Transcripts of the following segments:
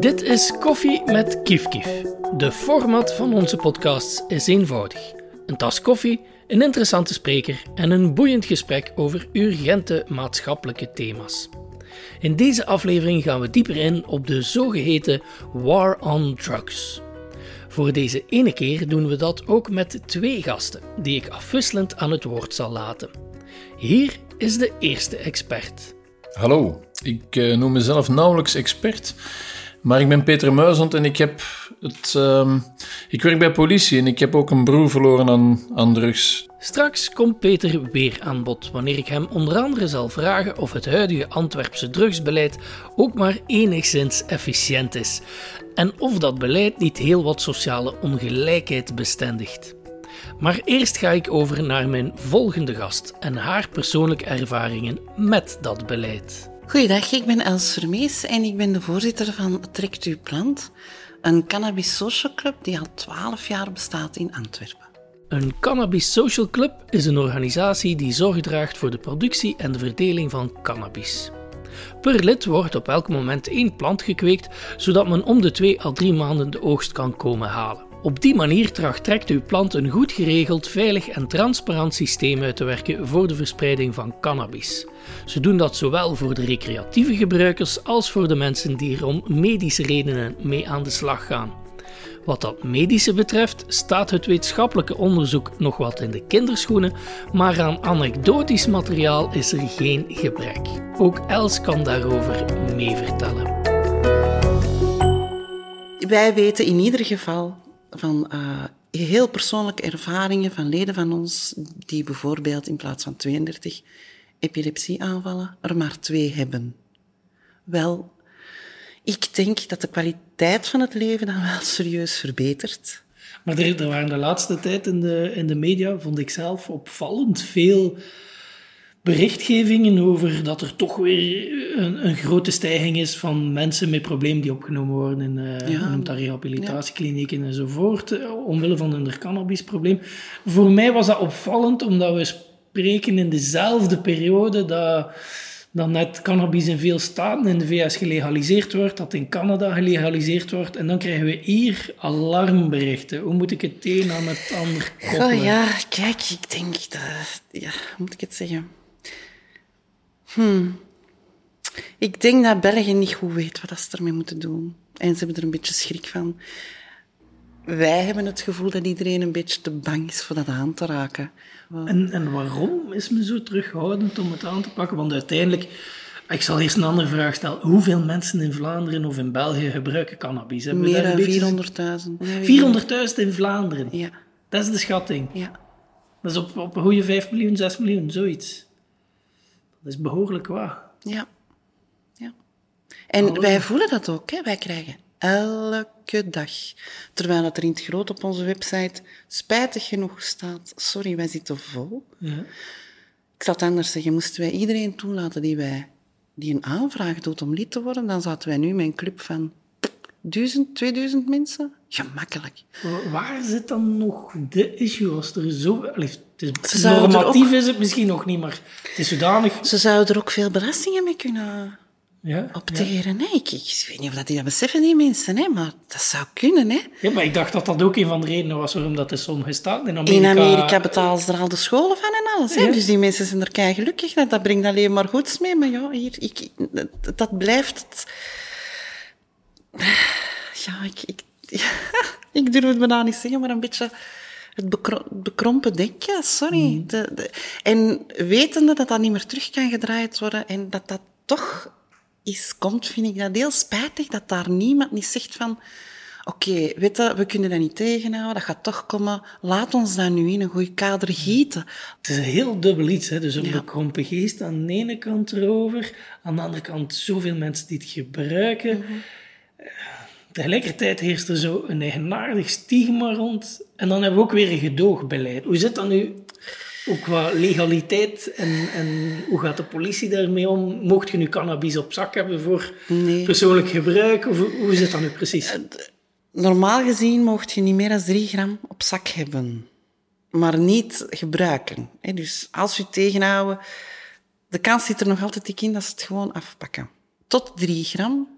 Dit is Koffie met Kief Kief. De format van onze podcasts is eenvoudig. Een tas koffie, een interessante spreker en een boeiend gesprek over urgente maatschappelijke thema's. In deze aflevering gaan we dieper in op de zogeheten War on Drugs. Voor deze ene keer doen we dat ook met twee gasten, die ik afwisselend aan het woord zal laten. Hier is de eerste expert. Hallo, ik uh, noem mezelf nauwelijks expert, maar ik ben Peter Muizend en ik, heb het, uh, ik werk bij politie en ik heb ook een broer verloren aan drugs. Straks komt Peter weer aan bod wanneer ik hem onder andere zal vragen of het huidige Antwerpse drugsbeleid ook maar enigszins efficiënt is en of dat beleid niet heel wat sociale ongelijkheid bestendigt. Maar eerst ga ik over naar mijn volgende gast en haar persoonlijke ervaringen met dat beleid. Goeiedag, ik ben Els Vermees en ik ben de voorzitter van Trekt uw plant, een cannabis social club die al 12 jaar bestaat in Antwerpen. Een Cannabis Social Club is een organisatie die zorg draagt voor de productie en de verdeling van cannabis. Per lid wordt op elk moment één plant gekweekt, zodat men om de twee à drie maanden de oogst kan komen halen. Op die manier tracht trekt uw plant een goed geregeld, veilig en transparant systeem uit te werken voor de verspreiding van cannabis. Ze doen dat zowel voor de recreatieve gebruikers als voor de mensen die er om medische redenen mee aan de slag gaan. Wat dat medische betreft staat het wetenschappelijke onderzoek nog wat in de kinderschoenen, maar aan anekdotisch materiaal is er geen gebrek. Ook Els kan daarover mee vertellen. Wij weten in ieder geval van uh, heel persoonlijke ervaringen van leden van ons, die bijvoorbeeld in plaats van 32 epilepsieaanvallen er maar twee hebben. Wel, ik denk dat de kwaliteit van het leven dan wel serieus verbetert. Maar er, er waren de laatste tijd in de, in de media, vond ik zelf, opvallend veel berichtgevingen over dat er toch weer een, een, grote stijging is van mensen met problemen die opgenomen worden in uh, ja. rehabilitatieklinieken ja. enzovoort, uh, omwille van hun cannabisprobleem. Voor mij was dat opvallend, omdat we spreken in dezelfde periode dat, dat net cannabis in veel staten in de VS gelegaliseerd wordt, dat in Canada gelegaliseerd wordt, en dan krijgen we hier alarmberichten. Hoe moet ik het een aan het ander koppelen? Oh ja, kijk, ik denk dat... Ja, hoe moet ik het zeggen? Hmm. Ik denk dat België niet goed weet wat ze ermee moeten doen. En ze hebben er een beetje schrik van. Wij hebben het gevoel dat iedereen een beetje te bang is voor dat aan te raken. En, en waarom is men zo terughoudend om het aan te pakken? Want uiteindelijk, ik zal eerst een andere vraag stellen. Hoeveel mensen in Vlaanderen of in België gebruiken cannabis? Meer dan 400.000. 400.000 in Vlaanderen? Ja. Dat is de schatting? Ja. Dat is op, op een goede 5 miljoen, 6 miljoen, zoiets. Dat is behoorlijk waar. Ja. ja. En wij voelen dat ook. Hè. Wij krijgen elke dag. Terwijl het er in het groot op onze website spijtig genoeg staat. Sorry, wij zitten vol. Ja. Ik zal het anders zeggen. Moesten wij iedereen toelaten die, wij, die een aanvraag doet om lid te worden, dan zaten wij nu met een club van duizend, 2000 mensen? Gemakkelijk. Waar zit dan nog de issue als er zo... het is, normatief is het misschien nog niet, maar het is zodanig... Ze zouden er ook veel belastingen mee kunnen ja, opteren. Ja. Ik, ik, weet niet of dat die dat beseffen, die mensen, hè, maar dat zou kunnen. Hè. Ja, maar ik dacht dat dat ook een van de redenen was waarom dat is zo gestaan in Amerika. In Amerika betalen ze er al de scholen van en alles. Hè. Dus die mensen zijn er kei gelukkig. Dat, dat brengt alleen maar goeds mee. Maar ja, hier, ik, dat blijft... Ja, ik, ik, ik durf het bijna niet zeggen, maar een beetje het bekrompen denken, sorry. Mm. De, de, en wetende dat dat niet meer terug kan gedraaid worden en dat dat toch is, komt, vind ik dat heel spijtig dat daar niemand niet zegt van oké, okay, weet je, we kunnen dat niet tegenhouden, dat gaat toch komen. Laat ons dat nu in een goed kader gieten. Het is een heel dubbel iets. Hè? Dus een ja. bekrompen geest aan de ene kant erover, aan de andere kant zoveel mensen die het gebruiken. Mm -hmm. Tegelijkertijd heerst er zo een eigenaardig stigma rond. En dan hebben we ook weer een gedoogbeleid. Hoe zit dat nu ook qua legaliteit en, en hoe gaat de politie daarmee om? Mocht je nu cannabis op zak hebben voor nee. persoonlijk gebruik? Of hoe zit dat nu precies? Eh, normaal gezien mocht je niet meer dan 3 gram op zak hebben, maar niet gebruiken. Dus als je tegenhouden, de kans zit er nog altijd in dat ze het gewoon afpakken. Tot 3 gram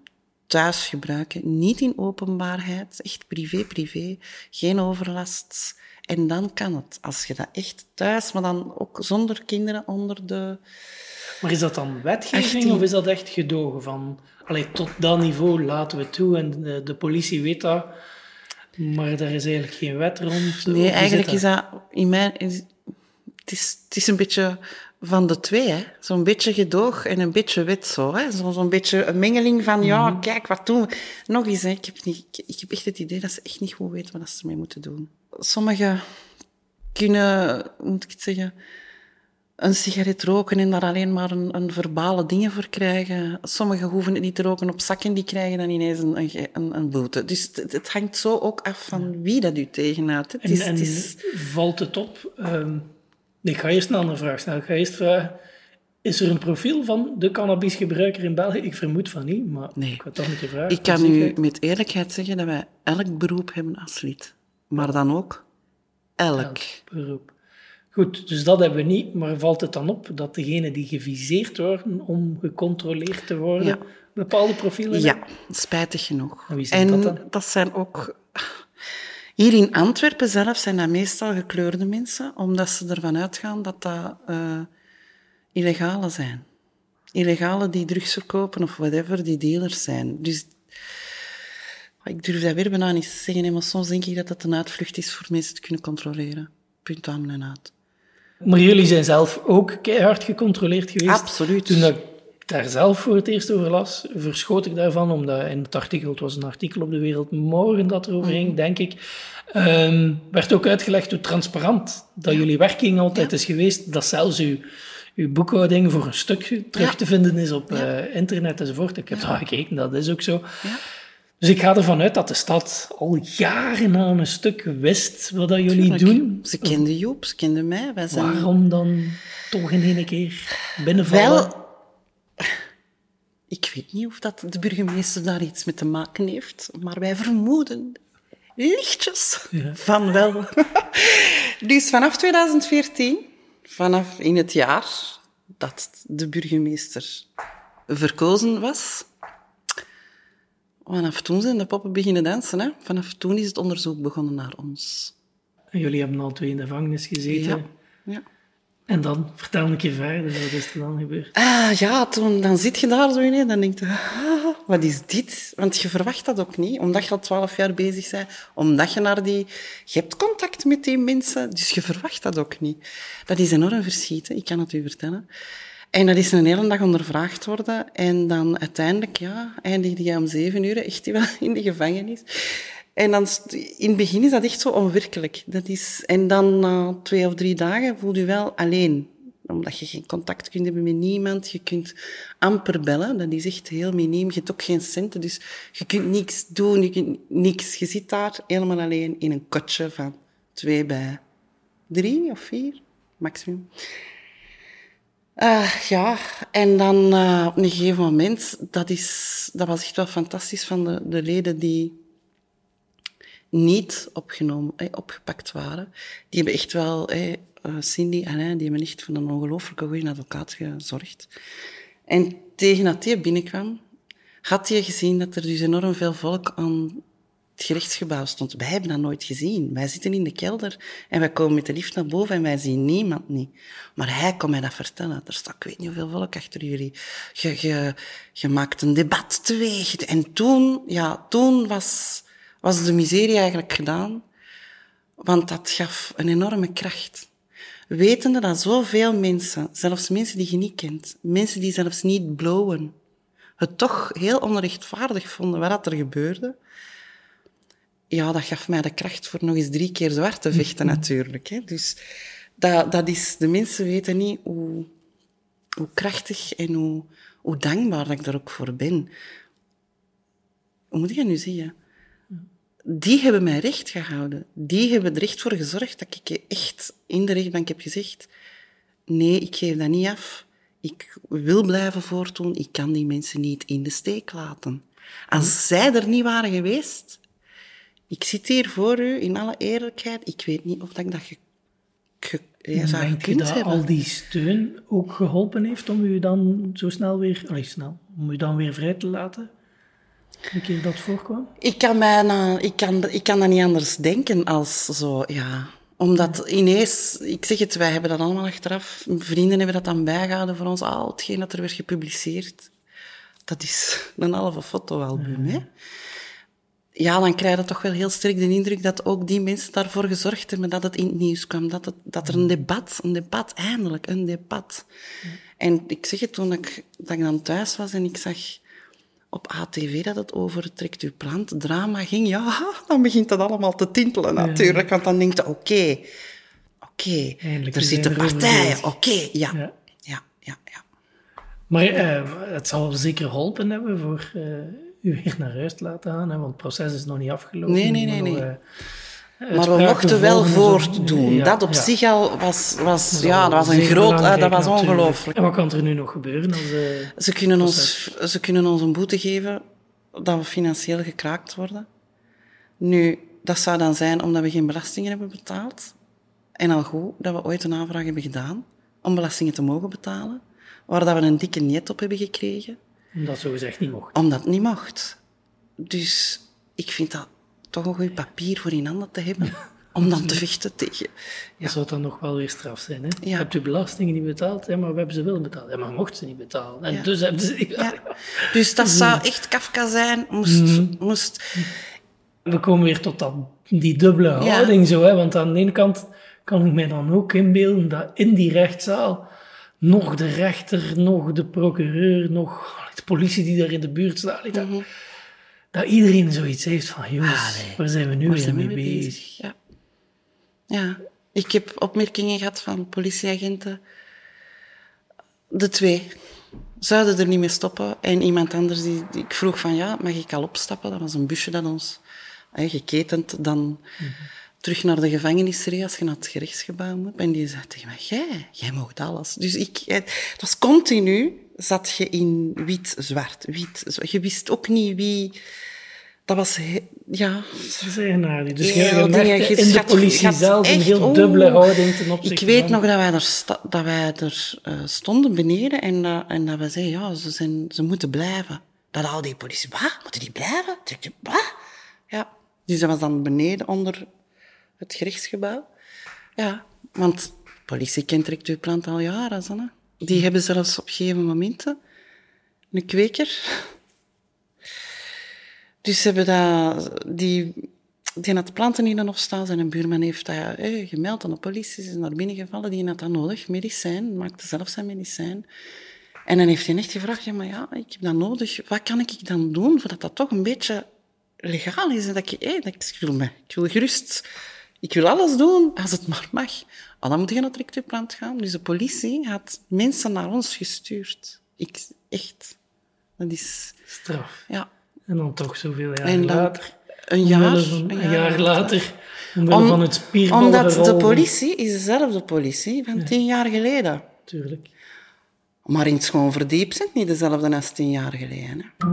thuis gebruiken, niet in openbaarheid, echt privé, privé, geen overlast. En dan kan het, als je dat echt thuis, maar dan ook zonder kinderen onder de... Maar is dat dan wetgeving 18. of is dat echt gedogen van... Allee, tot dat niveau laten we toe en de, de politie weet dat, maar daar is eigenlijk geen wet rond. Nee, eigenlijk is dat in mijn... is- Het is, het is een beetje van de twee, hè. Zo'n beetje gedoog en een beetje wet, zo, hè. Zo- Zo'n beetje een mengeling van, ja, kijk, wat doen we? Nog eens, hè. Ik heb, niet, ik, ik heb echt het idee dat ze echt niet goed weten wat ze ermee moeten doen. Sommigen kunnen, hoe moet ik het zeggen, een sigaret roken en daar alleen maar een, een verbale dingen voor krijgen. Sommigen hoeven het niet te roken op zakken, die krijgen dan ineens een, een, een, boete. Dus het, het hangt zo ook af van wie dat u tegenhoudt. Het En, is, en het is, valt het op... ehm, ik ga eerst een andere vraag stellen. Ik ga eerst vragen... Is er een profiel van de cannabisgebruiker in België? Ik vermoed van niet, maar Nee. ik ga toch niet je vragen. ik kan u met eerlijkheid zeggen dat wij elk beroep hebben als lid. Maar dan ook elk. beroep. Goed, dus dat hebben we niet, maar valt het dan op dat degenen die geviseerd worden om gecontroleerd te worden, Ja. bepaalde profielen Ja, spijtig genoeg. En wie zijn dat dan? dat zijn ook... Hier in Antwerpen zelf zijn dat meestal gekleurde mensen, omdat ze ervan uitgaan dat dat eh illegale zijn. Illegale die drugs verkopen of whatever, die dealers zijn. Dus ik durf dat weer bijna niet te zeggen, maar soms denk ik dat dat een uitvlucht is voor mensen te kunnen controleren. Punt aan en uit. Maar jullie zijn zelf ook keihard gecontroleerd geweest. Absoluut. Toen dat ik daar zelf voor het eerst over las, verschoot ik daarvan, omdat in het artikel, het was een artikel op de Wereld Morgen dat erover ging, denk ik, ehm, werd ook uitgelegd hoe transparant dat jullie werking altijd is geweest, dat zelfs uw, uw boekhouding voor een stuk terug Ja. te vinden is op eh, internet enzovoort. Ik heb daar gekeken, dat is ook zo. Dus ik ga ervan uit dat de stad al jaren aan een stuk wist wat dat jullie Tuurlijk. doen. Ze kenden Joep, ze kenden mij. Wij zijn Waarom dan toch in één keer binnenvallen? Wel, ik weet niet of dat de burgemeester daar iets mee te maken heeft, maar wij vermoeden lichtjes van wel. dus vanaf 2014, vanaf in het jaar dat de burgemeester verkozen was, vanaf toen zijn de poppen beginnen dansen. Hè? Vanaf toen is het onderzoek begonnen naar ons. En jullie hebben al twee in de gevangenis gezeten. Ja. ja. En dan, vertel een keer verder, wat is er dan gebeurd? Ah, ja, toen, dan zit je daar zo in en dan denk je, ah, wat is dit? Want je verwacht dat ook niet, omdat je al twaalf jaar bezig bent, omdat je naar die... Je hebt contact met die mensen, dus je verwacht dat ook niet. Dat is enorm verschieten, ik kan het u vertellen. En dat is een hele dag ondervraagd worden en dan uiteindelijk, ja, eindigde je om zeven uur echt in de gevangenis. En dan, in het begin is dat echt zo onwerkelijk. Dat is, en dan na twee of drie dagen voel je wel alleen. Omdat je geen contact kunt hebben met niemand. Je kunt amper bellen. Dat is echt heel miniem. Je hebt ook geen centen. Dus je kunt niks doen. Je kunt niks. Je zit daar helemaal alleen in een kotje van twee bij drie of vier, maximum. Ah, ja, en dan eh, op een gegeven moment, dat, is, dat was echt wel fantastisch van de, de leden die niet opgenomen, eh, opgepakt waren. Die hebben echt wel, eh, eh, Cindy, Alain, die hebben echt voor een ongelooflijke goede advocaat gezorgd. En tegen dat die binnenkwam, had hij gezien dat er dus enorm veel volk aan het gerechtsgebouw stond. Wij hebben dat nooit gezien. Wij zitten in de kelder en wij komen met de lift naar boven en wij zien niemand niet. Maar hij kon mij dat vertellen. Er staat, ik weet niet hoeveel volk achter jullie. Je maakt een debat teweeg. En toen, ja, toen was, was de miserie eigenlijk gedaan. Want dat gaf een enorme kracht. Wetende dat zoveel mensen, zelfs mensen die je niet kent, mensen die zelfs niet blowen, het toch heel onrechtvaardig vonden wat er gebeurde, ja, dat gaf mij de kracht voor nog eens drie keer zwart te vechten, natuurlijk. Hè. Dus dat, dat is, de mensen weten niet hoe, hoe krachtig en hoe, hoe dankbaar dat ik daar ook voor ben. Hoe moet ik dat nu zeggen? Die hebben mij recht gehouden. Die hebben er echt voor gezorgd dat ik echt in de rechtbank heb gezegd, nee, ik geef dat niet af. Ik wil blijven voortdoen. Ik kan die mensen niet in de steek laten. Als zij er niet waren geweest, ik zit hier voor u in alle eerlijkheid. Ik weet niet of dat ik dat ge, ge, ja, zou Denk je dat hebben. al die steun ook geholpen heeft om u dan zo snel weer, allee, snel, om u dan weer vrij te laten? Een keer dat voorkwam? Ik kan, bijna, ik, kan, ik kan dat niet anders denken als zo, ja. Omdat ineens, ik zeg het, wij hebben dat allemaal achteraf. Vrienden hebben dat dan bijgehouden voor ons. Al hetgeen dat er werd gepubliceerd. Dat is een halve fotoalbum, hè. Ja, dan krijg je toch wel heel sterk de indruk dat ook die mensen daarvoor gezorgd hebben dat het in het nieuws kwam. Dat, het, dat er een debat, een debat, eindelijk een debat. En ik zeg het toen ik, dat ik dan thuis was en ik zag op ATV dat het over trekt uw plant drama ging, ja, dan begint dat allemaal te tintelen natuurlijk. Want dan denkt je, oké, oké, er zitten partijen, oké, ja, Ja. ja, ja, ja. Maar eh, het zal zeker geholpen hebben voor eh, u weer naar huis te laten gaan, hè, want het proces is nog niet afgelopen. Nee, nee, nee. eh, Maar we mochten wel voortdoen. Ja, dat op ja. zich al was, was, Dat ja, dat was een groot, eh, dat was ongelooflijk. En wat kan er nu nog gebeuren als... eh, Ze kunnen, ons, ze kunnen ons een boete geven dat we financieel gekraakt worden. Nu, dat zou dan zijn omdat we geen belastingen hebben betaald. En al goed dat we ooit een aanvraag hebben gedaan om belastingen te mogen betalen. Waar dat we een dikke niet op hebben gekregen, dat zo gezegd niet mocht. omdat het niet mocht. Dus ik vind dat toch een goed papier voor in handen te hebben. Om dan te vechten tegen. Dat zou dan nog wel weer straf zijn. Hè? Je Ja. hebt uw belastingen niet betaald, hè, maar we hebben ze wel betaald. Ja, maar mocht ze niet betalen. En Ja. dus hebben ze... Ja. Dus dat zou echt Kafka zijn, moest, moest We komen weer tot dat, die dubbele houding zo. Hè? Want aan de ene kant kan ik mij dan ook inbeelden dat in die rechtszaal nog de rechter, nog de procureur, nog de politie die daar in de buurt staat, dat, dat iedereen zoiets heeft van, jongens, waar zijn we nu weer mee mee bezig? Ja. ja. Ik heb opmerkingen gehad van politieagenten. De twee zouden er niet mee stoppen. En iemand anders, die, die- ik vroeg van, ja, mag ik al opstappen? Dat was een busje dat ons, hè, geketend, dan terug naar de gevangenis reed als je naar het gerechtsgebouw moet. En die zei tegen mij, jij, jij mag alles. Dus ik, het was continu, zat je in wit-zwart, wit. Je wist ook niet wie... Dat was, he- ja, Ze zijn naar die. Dus je, merkte in de politie zelf een heel dubbele houding ten opzichte Ik weet van... nog dat wij er, dat wij er eh, stonden beneden en, dat- en dat we zeiden, ja, ze, zijn, ze moeten blijven. Dat al die politie, wat? Moeten die blijven? Wat? Ja. Dus dat was dan beneden onder het gerechtsgebouw. Ja, want politie kent direct uw plant al jaren, Sanne. Die hebben zelfs op gegeven momenten een kweker. Dus ze hebben dat, die, die had planten in de hof staan. Zijn buurman heeft dat eh, gemeld aan de politie. Ze is naar binnen gevallen. Die had dat nodig, medicijn. Maakte zelf zijn medicijn. En dan heeft hij echt gevraagd, ja, maar ja, ik heb dat nodig. Wat kan ik dan doen, voordat dat toch een beetje legaal is? En dat ik, eh, dat ik, ik, wil me, ik wil gerust... Ik wil alles doen, als het maar mag. Ah, dan moet je naar het rectuplant gaan. Dus de politie had mensen naar ons gestuurd. Ik, echt. Dat is... Straf. Ja. En dan toch zoveel jaar En dan later. een jaar, van- een jaar jaar later. Om- van het Omdat de politie is dezelfde politie van tien jaar geleden. Tuurlijk. Maar in het schoon verdiep zijn het niet dezelfde als tien jaar geleden. Hè.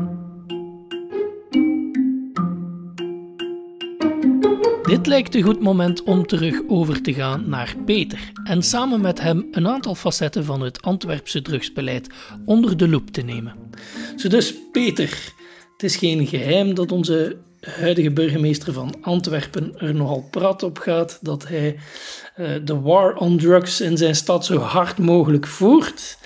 Dit lijkt een goed moment om terug over te gaan naar Peter en samen met hem een aantal facetten van het Antwerpse drugsbeleid onder de loep te nemen. Zo dus, Peter, het is geen geheim dat onze huidige burgemeester van Antwerpen er nogal prat op gaat dat hij eh, de war on drugs in zijn stad zo hard mogelijk voert.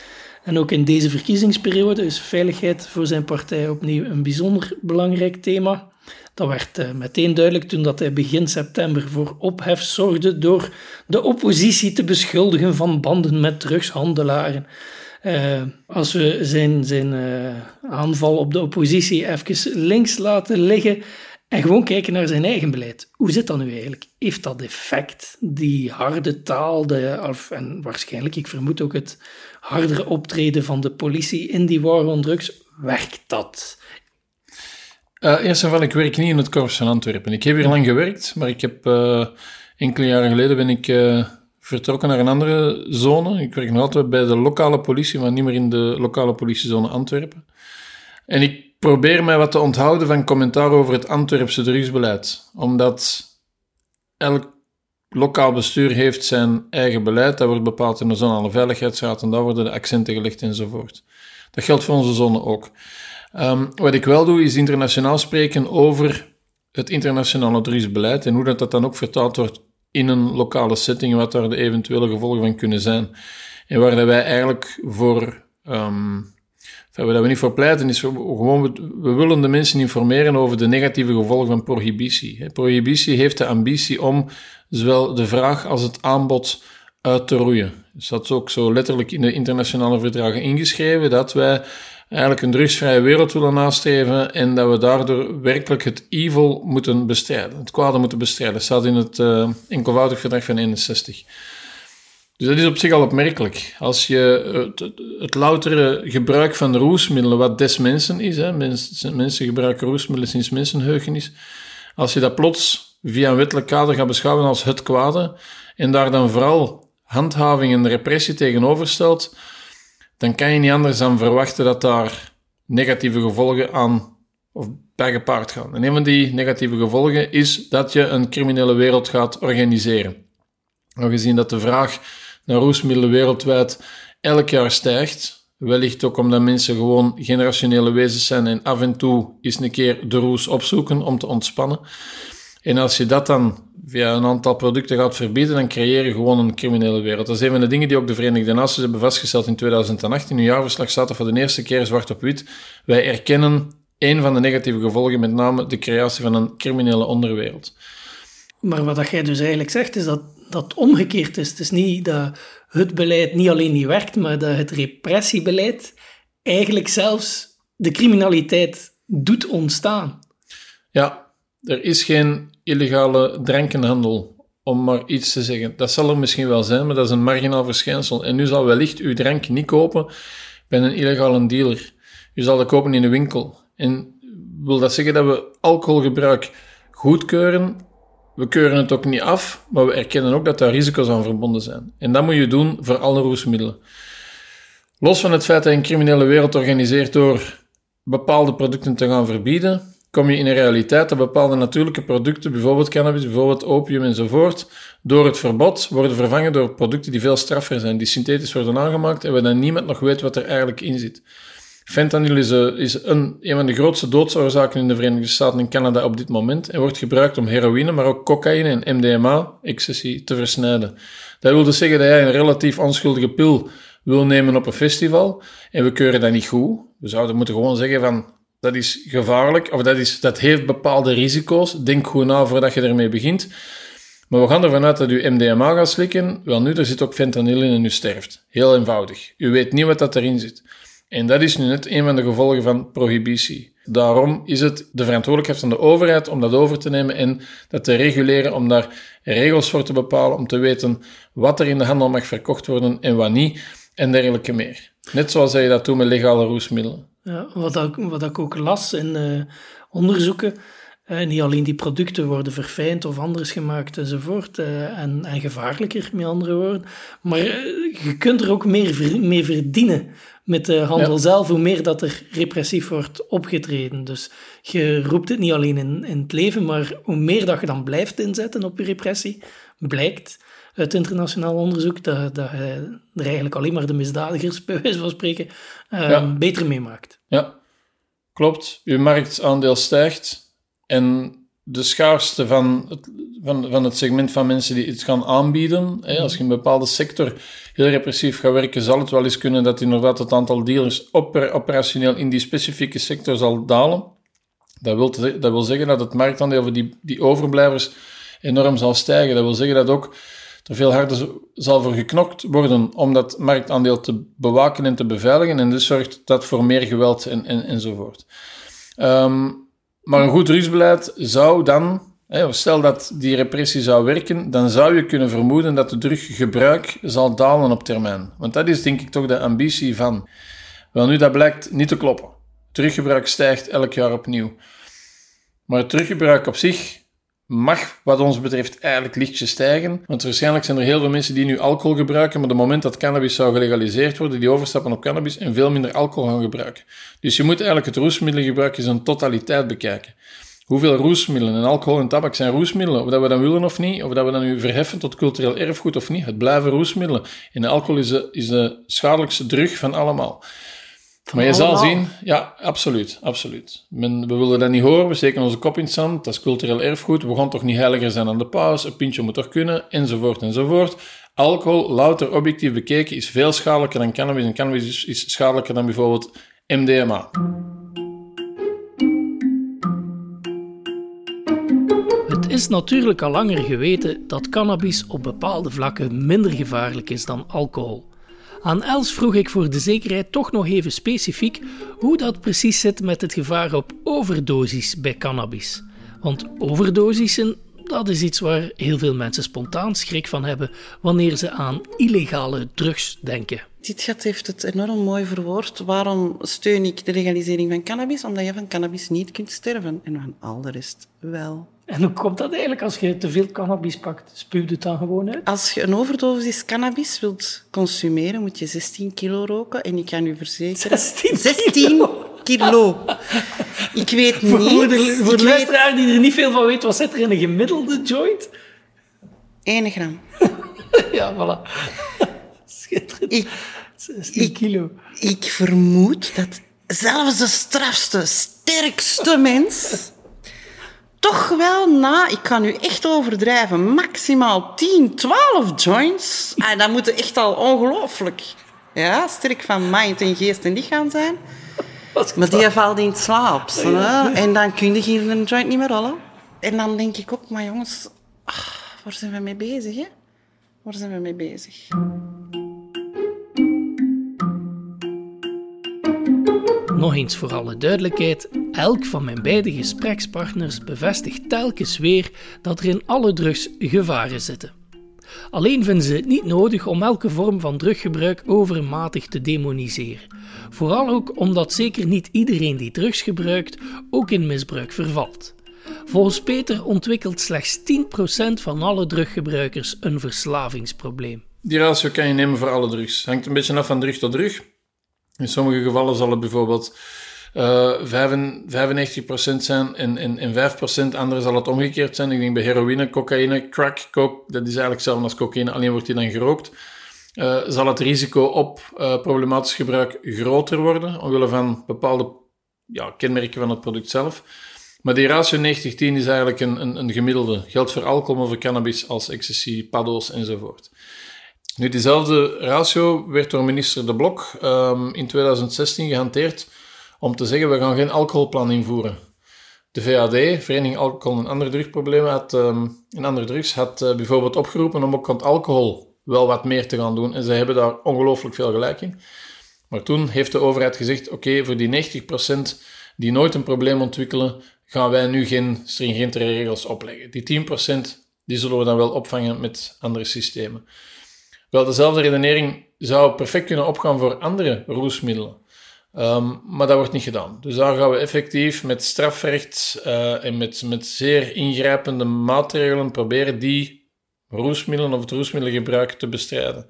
En ook in deze verkiezingsperiode is veiligheid voor zijn partij opnieuw een bijzonder belangrijk thema. Dat werd eh, meteen duidelijk toen dat hij begin september voor ophef zorgde door de oppositie te beschuldigen van banden met drugshandelaren. Eh, als we zijn, zijn eh, aanval op de oppositie even links laten liggen en gewoon kijken naar zijn eigen beleid. Hoe zit dat nu eigenlijk? Heeft dat effect? Die harde taal de, of, en waarschijnlijk, ik vermoed ook het hardere optreden van de politie in die war on drugs, werkt dat? Eh, eerst en vooral, ik werk niet in het korps van Antwerpen. Ik heb hier lang gewerkt, maar ik heb eh, enkele jaren geleden ben ik eh, vertrokken naar een andere zone. Ik werk nog altijd bij de lokale politie, maar niet meer in de lokale politiezone Antwerpen. En ik probeer mij wat te onthouden van commentaar over het Antwerpse drugsbeleid. Omdat elk lokaal bestuur heeft zijn eigen beleid. Dat wordt bepaald in de zonale veiligheidsraad en daar worden de accenten gelegd enzovoort. Dat geldt voor onze zone ook. Ehm, wat ik wel doe, is internationaal spreken over het internationale drugsbeleid en hoe dat, dat dan ook vertaald wordt in een lokale setting, wat daar de eventuele gevolgen van kunnen zijn. En waar dat wij eigenlijk voor, um, waar we niet voor pleiten, is gewoon, we, willen de mensen informeren over de negatieve gevolgen van prohibitie. Prohibitie heeft de ambitie om zowel de vraag als het aanbod uit te roeien. Dus dat is ook zo letterlijk in de internationale verdragen ingeschreven, dat wij eigenlijk een drugsvrije wereld willen nastreven en dat we daardoor werkelijk het evil moeten bestrijden, het kwade moeten bestrijden. Dat staat in het uh, enkelvoudig verdrag van 61. Dus dat is op zich al opmerkelijk. Als je het, het loutere gebruik van roesmiddelen, wat des mensen is, hè, mensen, mensen gebruiken roesmiddelen sinds mensenheugenis, als je dat plots via een wettelijk kader gaat beschouwen als het kwade, en daar dan vooral handhaving en repressie tegenover stelt, dan kan je niet anders dan verwachten dat daar negatieve gevolgen aan of bij gepaard gaan. En een van die negatieve gevolgen is dat je een criminele wereld gaat organiseren. Aangezien dat de vraag naar roesmiddelen wereldwijd elk jaar stijgt, wellicht ook omdat mensen gewoon generationele wezens zijn en af en toe eens een keer de roes opzoeken om te ontspannen. En als je dat dan via een aantal producten gaat verbieden, dan creëer je gewoon een criminele wereld. Dat is een van de dingen die ook de Verenigde Naties hebben vastgesteld in 2008. In hun jaarverslag staat er voor de eerste keer zwart op wit. Wij erkennen een van de negatieve gevolgen, met name de creatie van een criminele onderwereld. Maar wat jij dus eigenlijk zegt, is dat dat omgekeerd is. Het is niet dat het beleid niet alleen niet werkt, maar dat het repressiebeleid eigenlijk zelfs de criminaliteit doet ontstaan. Ja, er is geen illegale drankenhandel, om maar iets te zeggen. Dat zal er misschien wel zijn, maar dat is een marginaal verschijnsel. En u zal wellicht uw drank niet kopen bij een illegale dealer. U zal dat kopen in de winkel. En wil dat zeggen dat we alcoholgebruik goedkeuren? We keuren het ook niet af, maar we erkennen ook dat daar risico's aan verbonden zijn. En dat moet je doen voor alle roesmiddelen. Los van het feit dat je een criminele wereld organiseert door bepaalde producten te gaan verbieden, kom je in een realiteit dat bepaalde natuurlijke producten, bijvoorbeeld cannabis, bijvoorbeeld opium enzovoort, door het verbod worden vervangen door producten die veel straffer zijn, die synthetisch worden aangemaakt en waar dan niemand nog weet wat er eigenlijk in zit. Fentanyl is, een, is een, een van de grootste doodsoorzaken in de Verenigde Staten en Canada op dit moment en wordt gebruikt om heroïne, maar ook cocaïne en MDMA, ecstasy, te versnijden. Dat wil dus zeggen dat jij een relatief onschuldige pil wil nemen op een festival en we keuren dat niet goed. We zouden moeten gewoon zeggen van dat is gevaarlijk, of dat, is, dat heeft bepaalde risico's. Denk goed na voordat je ermee begint. Maar we gaan ervan uit dat u MDMA gaat slikken. Wel nu, er zit ook fentanyl in en u sterft. Heel eenvoudig. U weet niet wat dat erin zit. En dat is nu net een van de gevolgen van prohibitie. Daarom is het de verantwoordelijkheid van de overheid om dat over te nemen en dat te reguleren, om daar regels voor te bepalen, om te weten wat er in de handel mag verkocht worden en wat niet, en dergelijke meer. Net zoals je dat doet met legale roesmiddelen. Ja, wat, ik, wat ik ook las in uh, onderzoeken, uh, niet alleen die producten worden verfijnd of anders gemaakt enzovoort, uh, en, en gevaarlijker, met andere woorden, maar je kunt er ook meer mee verdienen met de handel zelf, hoe meer dat er repressief wordt opgetreden. Dus je roept het niet alleen in, in het leven, maar hoe meer dat je dan blijft inzetten op je repressie, blijkt uit internationaal onderzoek dat, dat er eigenlijk alleen maar de misdadigers, bij wijze van spreken, uh, beter meemaakt. Ja, klopt. Je marktaandeel stijgt en de schaarste van het, van, van het segment van mensen die het gaan aanbieden, hè, als je in een bepaalde sector heel repressief gaat werken, zal het wel eens kunnen dat inderdaad het aantal dealers operationeel in die specifieke sector zal dalen. Dat wil, dat wil zeggen dat het marktaandeel van die, die overblijvers enorm zal stijgen. Dat wil zeggen dat ook veel harder zal voor geknokt worden om dat marktaandeel te bewaken en te beveiligen. En dus zorgt dat voor meer geweld en, en, enzovoort. Um, maar een goed drugsbeleid zou dan, hè, stel dat die repressie zou werken, dan zou je kunnen vermoeden dat het druggebruik zal dalen op termijn. Want dat is denk ik toch de ambitie van. Wel nu, dat blijkt niet te kloppen. Teruggebruik stijgt elk jaar opnieuw. Maar het teruggebruik op zich mag, wat ons betreft, eigenlijk lichtjes stijgen. Want waarschijnlijk zijn er heel veel mensen die nu alcohol gebruiken, maar op het moment dat cannabis zou gelegaliseerd worden, die overstappen op cannabis en veel minder alcohol gaan gebruiken. Dus je moet eigenlijk het roesmiddelengebruik in zijn totaliteit bekijken. Hoeveel roesmiddelen en alcohol en tabak zijn roesmiddelen, of dat we dat willen of niet, of dat we dat nu verheffen tot cultureel erfgoed of niet. Het blijven roesmiddelen. En alcohol is de, is de schadelijkste drug van allemaal. Maar je zal zien, ja, absoluut, absoluut. Men, we willen dat niet horen, we steken onze kop in het zand, dat is cultureel erfgoed, we gaan toch niet heiliger zijn dan de paus, een pintje moet toch kunnen, enzovoort, enzovoort. Alcohol, louter objectief bekeken, is veel schadelijker dan cannabis, en cannabis is, is schadelijker dan bijvoorbeeld MDMA. Het is natuurlijk al langer geweten dat cannabis op bepaalde vlakken minder gevaarlijk is dan alcohol. Aan Els vroeg ik voor de zekerheid toch nog even specifiek hoe dat precies zit met het gevaar op overdosis bij cannabis. Want overdosissen, dat is iets waar heel veel mensen spontaan schrik van hebben wanneer ze aan illegale drugs denken. Dit heeft het enorm mooi verwoord. Waarom steun ik de legalisering van cannabis? Omdat je van cannabis niet kunt sterven en van al de rest wel. En hoe komt dat eigenlijk als je te veel cannabis pakt? Spuwt het dan gewoon uit? Als je een overdosis cannabis wilt consumeren, moet je 16 kilo roken. En ik kan u verzekeren... 16 16 kilo. Ik weet niet... Voor de, voor de luisteraar die er niet veel van weet, wat zit er in een gemiddelde joint? 1 gram. ja, voilà. Schitterend. Ik, 16 ik- kilo. ik vermoed dat zelfs de strafste, sterkste mens toch wel na, ik kan nu echt overdrijven, maximaal 10, 12 joints. Ah, dat moet echt al ongelooflijk ja, sterk van mind en geest en lichaam zijn. Maar die valt in slaap. hè. En dan kun je hier een joint niet meer rollen. En dan denk ik ook, maar jongens, ah, waar zijn we mee bezig? Hè? Waar zijn we mee bezig? Nog eens voor alle duidelijkheid: elk van mijn beide gesprekspartners bevestigt telkens weer dat er in alle drugs gevaren zitten. Alleen vinden ze het niet nodig om elke vorm van druggebruik overmatig te demoniseren. Vooral ook omdat zeker niet iedereen die drugs gebruikt ook in misbruik vervalt. Volgens Peter ontwikkelt slechts 10% van alle druggebruikers een verslavingsprobleem. Die ratio kan je nemen voor alle drugs. Hangt een beetje af van drug tot drug. In sommige gevallen zal het bijvoorbeeld eh 95% zijn en, en, en 5%, andere zal het omgekeerd zijn. Ik denk bij heroïne, cocaïne, crack, coke, dat is eigenlijk hetzelfde als cocaïne, alleen wordt die dan gerookt. Eh, zal het risico op eh, problematisch gebruik groter worden, omwille van bepaalde ja, kenmerken van het product zelf. Maar die ratio 90-10 is eigenlijk een, een, een gemiddelde. Geldt voor alcohol, maar voor cannabis als ecstasy, paddo's enzovoort. Nu, diezelfde ratio werd door minister De Blok ehm, in 2016 gehanteerd om te zeggen, we gaan geen alcoholplan invoeren. De VAD, Vereniging Alcohol en Andere Drugsproblemen, had, en andere drugs, had eh, bijvoorbeeld opgeroepen om ook rond alcohol wel wat meer te gaan doen. En zij hebben daar ongelooflijk veel gelijk in. Maar toen heeft de overheid gezegd, oké, voor die 90% die nooit een probleem ontwikkelen, gaan wij nu geen stringentere regels opleggen. Die 10% die zullen we dan wel opvangen met andere systemen. Wel, dezelfde redenering zou perfect kunnen opgaan voor andere roesmiddelen. Ehm, maar dat wordt niet gedaan. Dus daar gaan we effectief met strafrecht eh, en met, met zeer ingrijpende maatregelen proberen die roesmiddelen of het roesmiddelengebruik te bestrijden.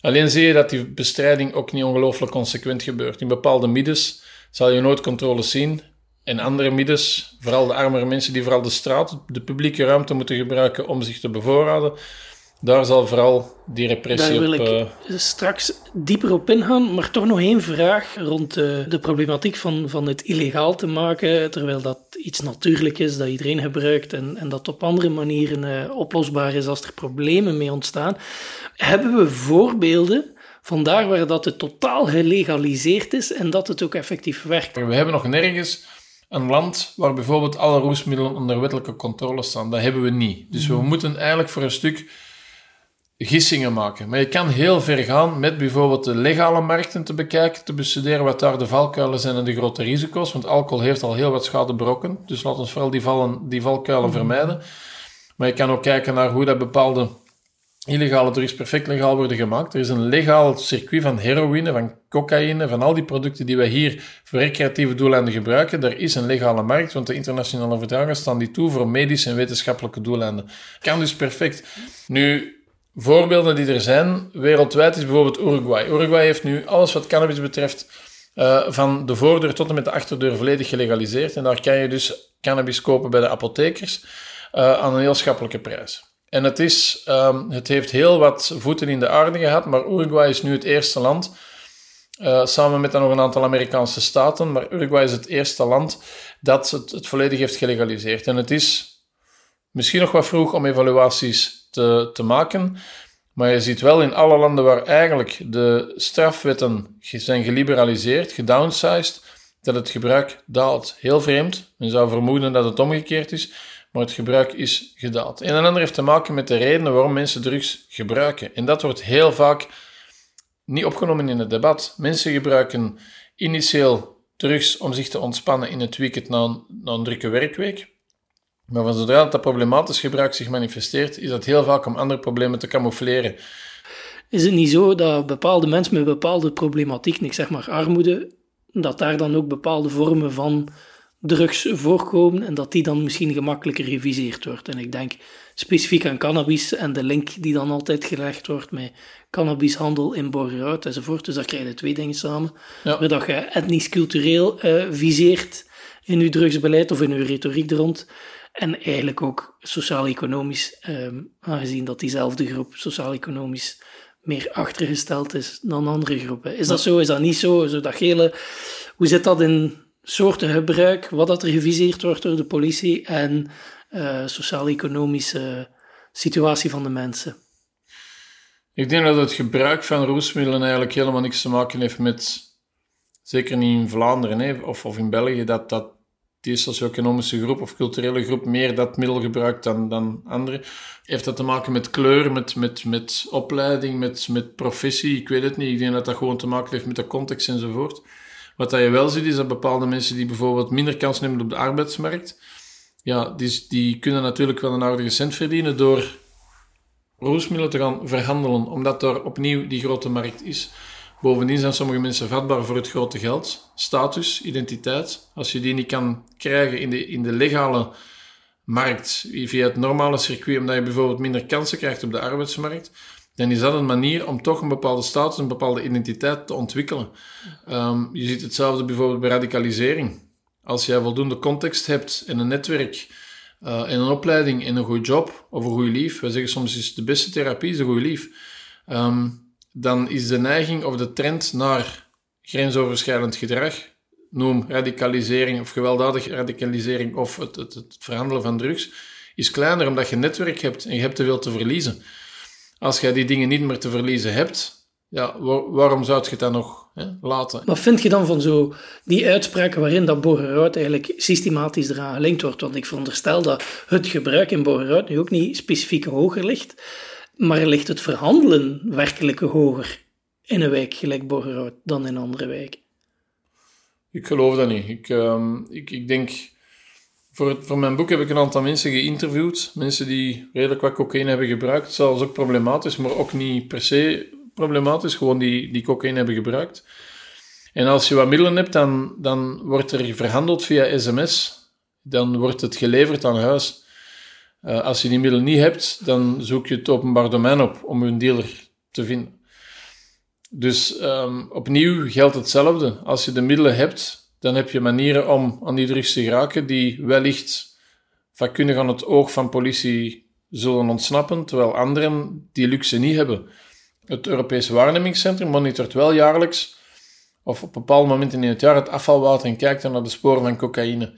Alleen zie je dat die bestrijding ook niet ongelooflijk consequent gebeurt. In bepaalde middes zal je nooit controles zien. En andere middes, vooral de armere mensen die vooral de straat, de publieke ruimte moeten gebruiken om zich te bevoorraden, daar zal vooral die repressie Daar wil op... ik eh, straks dieper op ingaan, maar toch nog één vraag rond de, de problematiek van, van het illegaal te maken, terwijl dat iets natuurlijk is dat iedereen gebruikt en, en dat op andere manieren eh, oplosbaar is als er problemen mee ontstaan. Hebben we voorbeelden van daar waar dat het totaal gelegaliseerd is en dat het ook effectief werkt? We hebben nog nergens een land waar bijvoorbeeld alle roesmiddelen onder wettelijke controle staan. Dat hebben we niet. Dus we moeten eigenlijk voor een stuk gissingen maken. Maar je kan heel ver gaan met bijvoorbeeld de legale markten te bekijken, te bestuderen wat daar de valkuilen zijn en de grote risico's. Want alcohol heeft al heel wat schade berokken. Dus laten we vooral die, vallen, die valkuilen vermijden. Maar je kan ook kijken naar hoe dat bepaalde illegale drugs perfect legaal worden gemaakt. Er is een legaal circuit van heroïne, van cocaïne, van al die producten die wij hier voor recreatieve doeleinden gebruiken. Er is een legale markt, want de internationale verdragen staan die toe voor medische en wetenschappelijke doeleinden. Kan dus perfect. Nu, voorbeelden die er zijn wereldwijd is bijvoorbeeld Uruguay. Uruguay heeft nu alles wat cannabis betreft uh, van de voordeur tot en met de achterdeur volledig gelegaliseerd. En daar kan je dus cannabis kopen bij de apothekers uh, aan een heel schappelijke prijs. En het, is, um, het heeft heel wat voeten in de aarde gehad, maar Uruguay is nu het eerste land Uh, samen met dan nog een aantal Amerikaanse staten. Maar Uruguay is het eerste land dat het, het volledig heeft gelegaliseerd. En het is misschien nog wat vroeg om evaluaties te, maken. Maar je ziet wel in alle landen waar eigenlijk de strafwetten zijn geliberaliseerd, gedownsized, dat het gebruik daalt. Heel vreemd. Men zou vermoeden dat het omgekeerd is, maar het gebruik is gedaald. En ander heeft te maken met de redenen waarom mensen drugs gebruiken. En dat wordt heel vaak niet opgenomen in het debat. Mensen gebruiken initieel drugs om zich te ontspannen in het weekend na een, na een drukke werkweek. Maar van zodra dat, problematisch gebruik zich manifesteert, is dat heel vaak om andere problemen te camoufleren. Is het niet zo dat bepaalde mensen met bepaalde problematiek, ik zeg maar armoede, dat daar dan ook bepaalde vormen van drugs voorkomen en dat die dan misschien gemakkelijker geviseerd wordt? En ik denk specifiek aan cannabis en de link die dan altijd gelegd wordt met cannabishandel in Borgerhout enzovoort. Dus daar krijg je twee dingen samen. Ja. Waar dat je etnisch-cultureel uh, viseert in je drugsbeleid of in je retoriek er rond. En eigenlijk ook sociaal-economisch, ehm, aangezien dat diezelfde groep sociaal-economisch meer achtergesteld is dan andere groepen. Is dat zo? Is dat niet zo? zo dat gele, hoe zit dat in soorten gebruik, wat dat er geviseerd wordt door de politie en uh, sociaal-economische situatie van de mensen? Ik denk dat het gebruik van roesmiddelen eigenlijk helemaal niks te maken heeft met, zeker niet in Vlaanderen hè, of, of in België, dat, dat die socio-economische groep of culturele groep meer dat middel gebruikt dan, dan anderen. Heeft dat te maken met kleur, met, met, met opleiding, met, met professie? Ik weet het niet. Ik denk dat dat gewoon te maken heeft met de context enzovoort. Wat dat je wel ziet, is dat bepaalde mensen die bijvoorbeeld minder kans nemen op de arbeidsmarkt, ja, die, die kunnen natuurlijk wel een aardige cent verdienen door roesmiddelen te gaan verhandelen, omdat er opnieuw die grote markt is. Bovendien zijn sommige mensen vatbaar voor het grote geld, status, identiteit. Als je die niet kan krijgen in de, in de legale markt, via het normale circuit, omdat je bijvoorbeeld minder kansen krijgt op de arbeidsmarkt, dan is dat een manier om toch een bepaalde status, een bepaalde identiteit te ontwikkelen. Ehm, je ziet hetzelfde bijvoorbeeld bij radicalisering. Als jij voldoende context hebt en een netwerk uh, en een opleiding en een goed job of een goed lief, wij zeggen soms is de beste therapie is een goed lief. Um, dan is de neiging of de trend naar grensoverschrijdend gedrag, noem radicalisering of gewelddadige radicalisering of het, het, het, verhandelen van drugs, is kleiner omdat je netwerk hebt en je hebt te veel te verliezen. Als jij die dingen niet meer te verliezen hebt, ja, waarom zou je het dan nog hè, laten? Wat vind je dan van zo die uitspraken waarin dat Borgerhout eigenlijk systematisch eraan gelinkt wordt? Want ik veronderstel dat het gebruik in Borgerhout nu ook niet specifiek hoger ligt. Maar ligt het verhandelen werkelijk hoger in een wijk gelijk Borgerhout dan in andere wijken? Ik geloof dat niet. Ik, uh, ik, ik denk... Voor, voor mijn boek heb ik een aantal mensen geïnterviewd. Mensen die redelijk wat cocaïne hebben gebruikt. Zelfs ook problematisch, maar ook niet per se problematisch. Gewoon die, die cocaïne hebben gebruikt. En als je wat middelen hebt, dan, dan wordt er verhandeld via sms. Dan wordt het geleverd aan huis. Uh, als je die middelen niet hebt, dan zoek je het openbaar domein op om een dealer te vinden. Dus um, opnieuw geldt hetzelfde. Als je de middelen hebt, dan heb je manieren om aan die drugs te geraken die wellicht vakkundig aan het oog van politie zullen ontsnappen, terwijl anderen die luxe niet hebben. Het Europese Waarnemingscentrum monitort wel jaarlijks, of op bepaalde momenten in het jaar, het afvalwater en kijkt dan naar de sporen van cocaïne.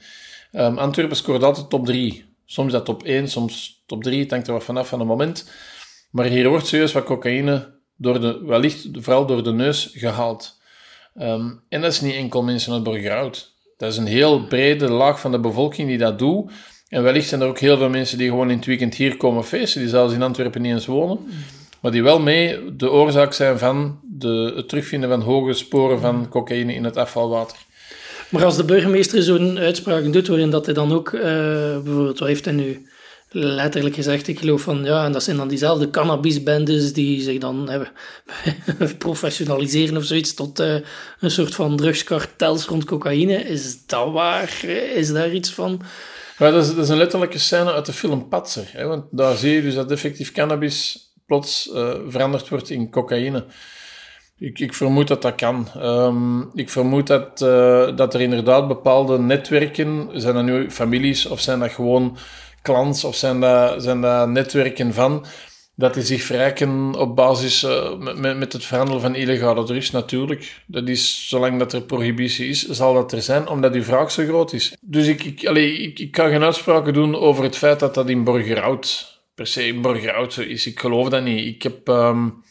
Um, Antwerpen scoort altijd top 3 Soms dat top 1, soms top 3, het hangt er wat vanaf van het moment. Maar hier wordt serieus wat cocaïne door de, wellicht vooral door de neus gehaald. Um, en dat is niet enkel mensen uit Burgerhout. Dat is een heel brede laag van de bevolking die dat doet. En wellicht zijn er ook heel veel mensen die gewoon in het weekend hier komen feesten, die zelfs in Antwerpen niet eens wonen, maar die wel mee de oorzaak zijn van de, het terugvinden van hoge sporen van cocaïne in het afvalwater. Maar als de burgemeester zo'n uitspraak doet, waarin dat hij dan ook, uh, bijvoorbeeld, wat heeft hij nu letterlijk gezegd, ik geloof van, ja, en dat zijn dan diezelfde cannabisbendes die zich dan hebben professionaliseren of zoiets tot uh, een soort van drugskartels rond cocaïne. Is dat waar? Is daar iets van? Dat, is, een letterlijke scène uit de film Patser. Hè, want daar zie je dus dat effectief cannabis plots uh, veranderd wordt in cocaïne. Ik, ik, vermoed dat dat kan. Um, ik vermoed dat, uh, dat er inderdaad bepaalde netwerken, zijn dat nu families of zijn dat gewoon clans of zijn dat, zijn dat netwerken van, Dat die zich verrijken op basis uh, met, met het verhandelen van illegale drugs, natuurlijk. Dat is, zolang dat er prohibitie is, zal dat er zijn, omdat die vraag zo groot is. Dus ik, ik, allee, ik, ik kan geen uitspraken doen over het feit dat dat in Borgerhout, per se in Borgerhout zo is. Ik geloof dat niet. Ik heb... Um,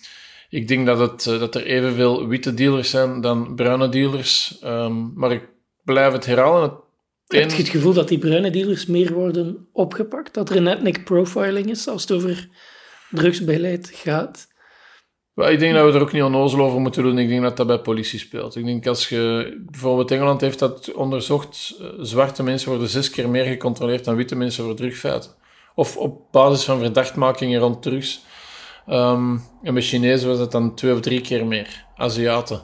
ik denk dat, het, dat er evenveel witte dealers zijn dan bruine dealers. Um, maar ik blijf het herhalen. Heb je het gevoel dat die bruine dealers meer worden opgepakt? Dat er een ethnic profiling is als het over drugsbeleid gaat? ik denk dat we er ook niet onnozel over moeten doen. Ik denk dat dat bij politie speelt. Ik denk als je... Bijvoorbeeld Engeland heeft dat onderzocht. Eh, zwarte mensen worden zes keer meer gecontroleerd dan witte mensen voor drugsfeiten. Of op basis van verdachtmakingen rond drugs. Um, en bij Chinezen was dat dan twee of drie keer meer. Aziaten.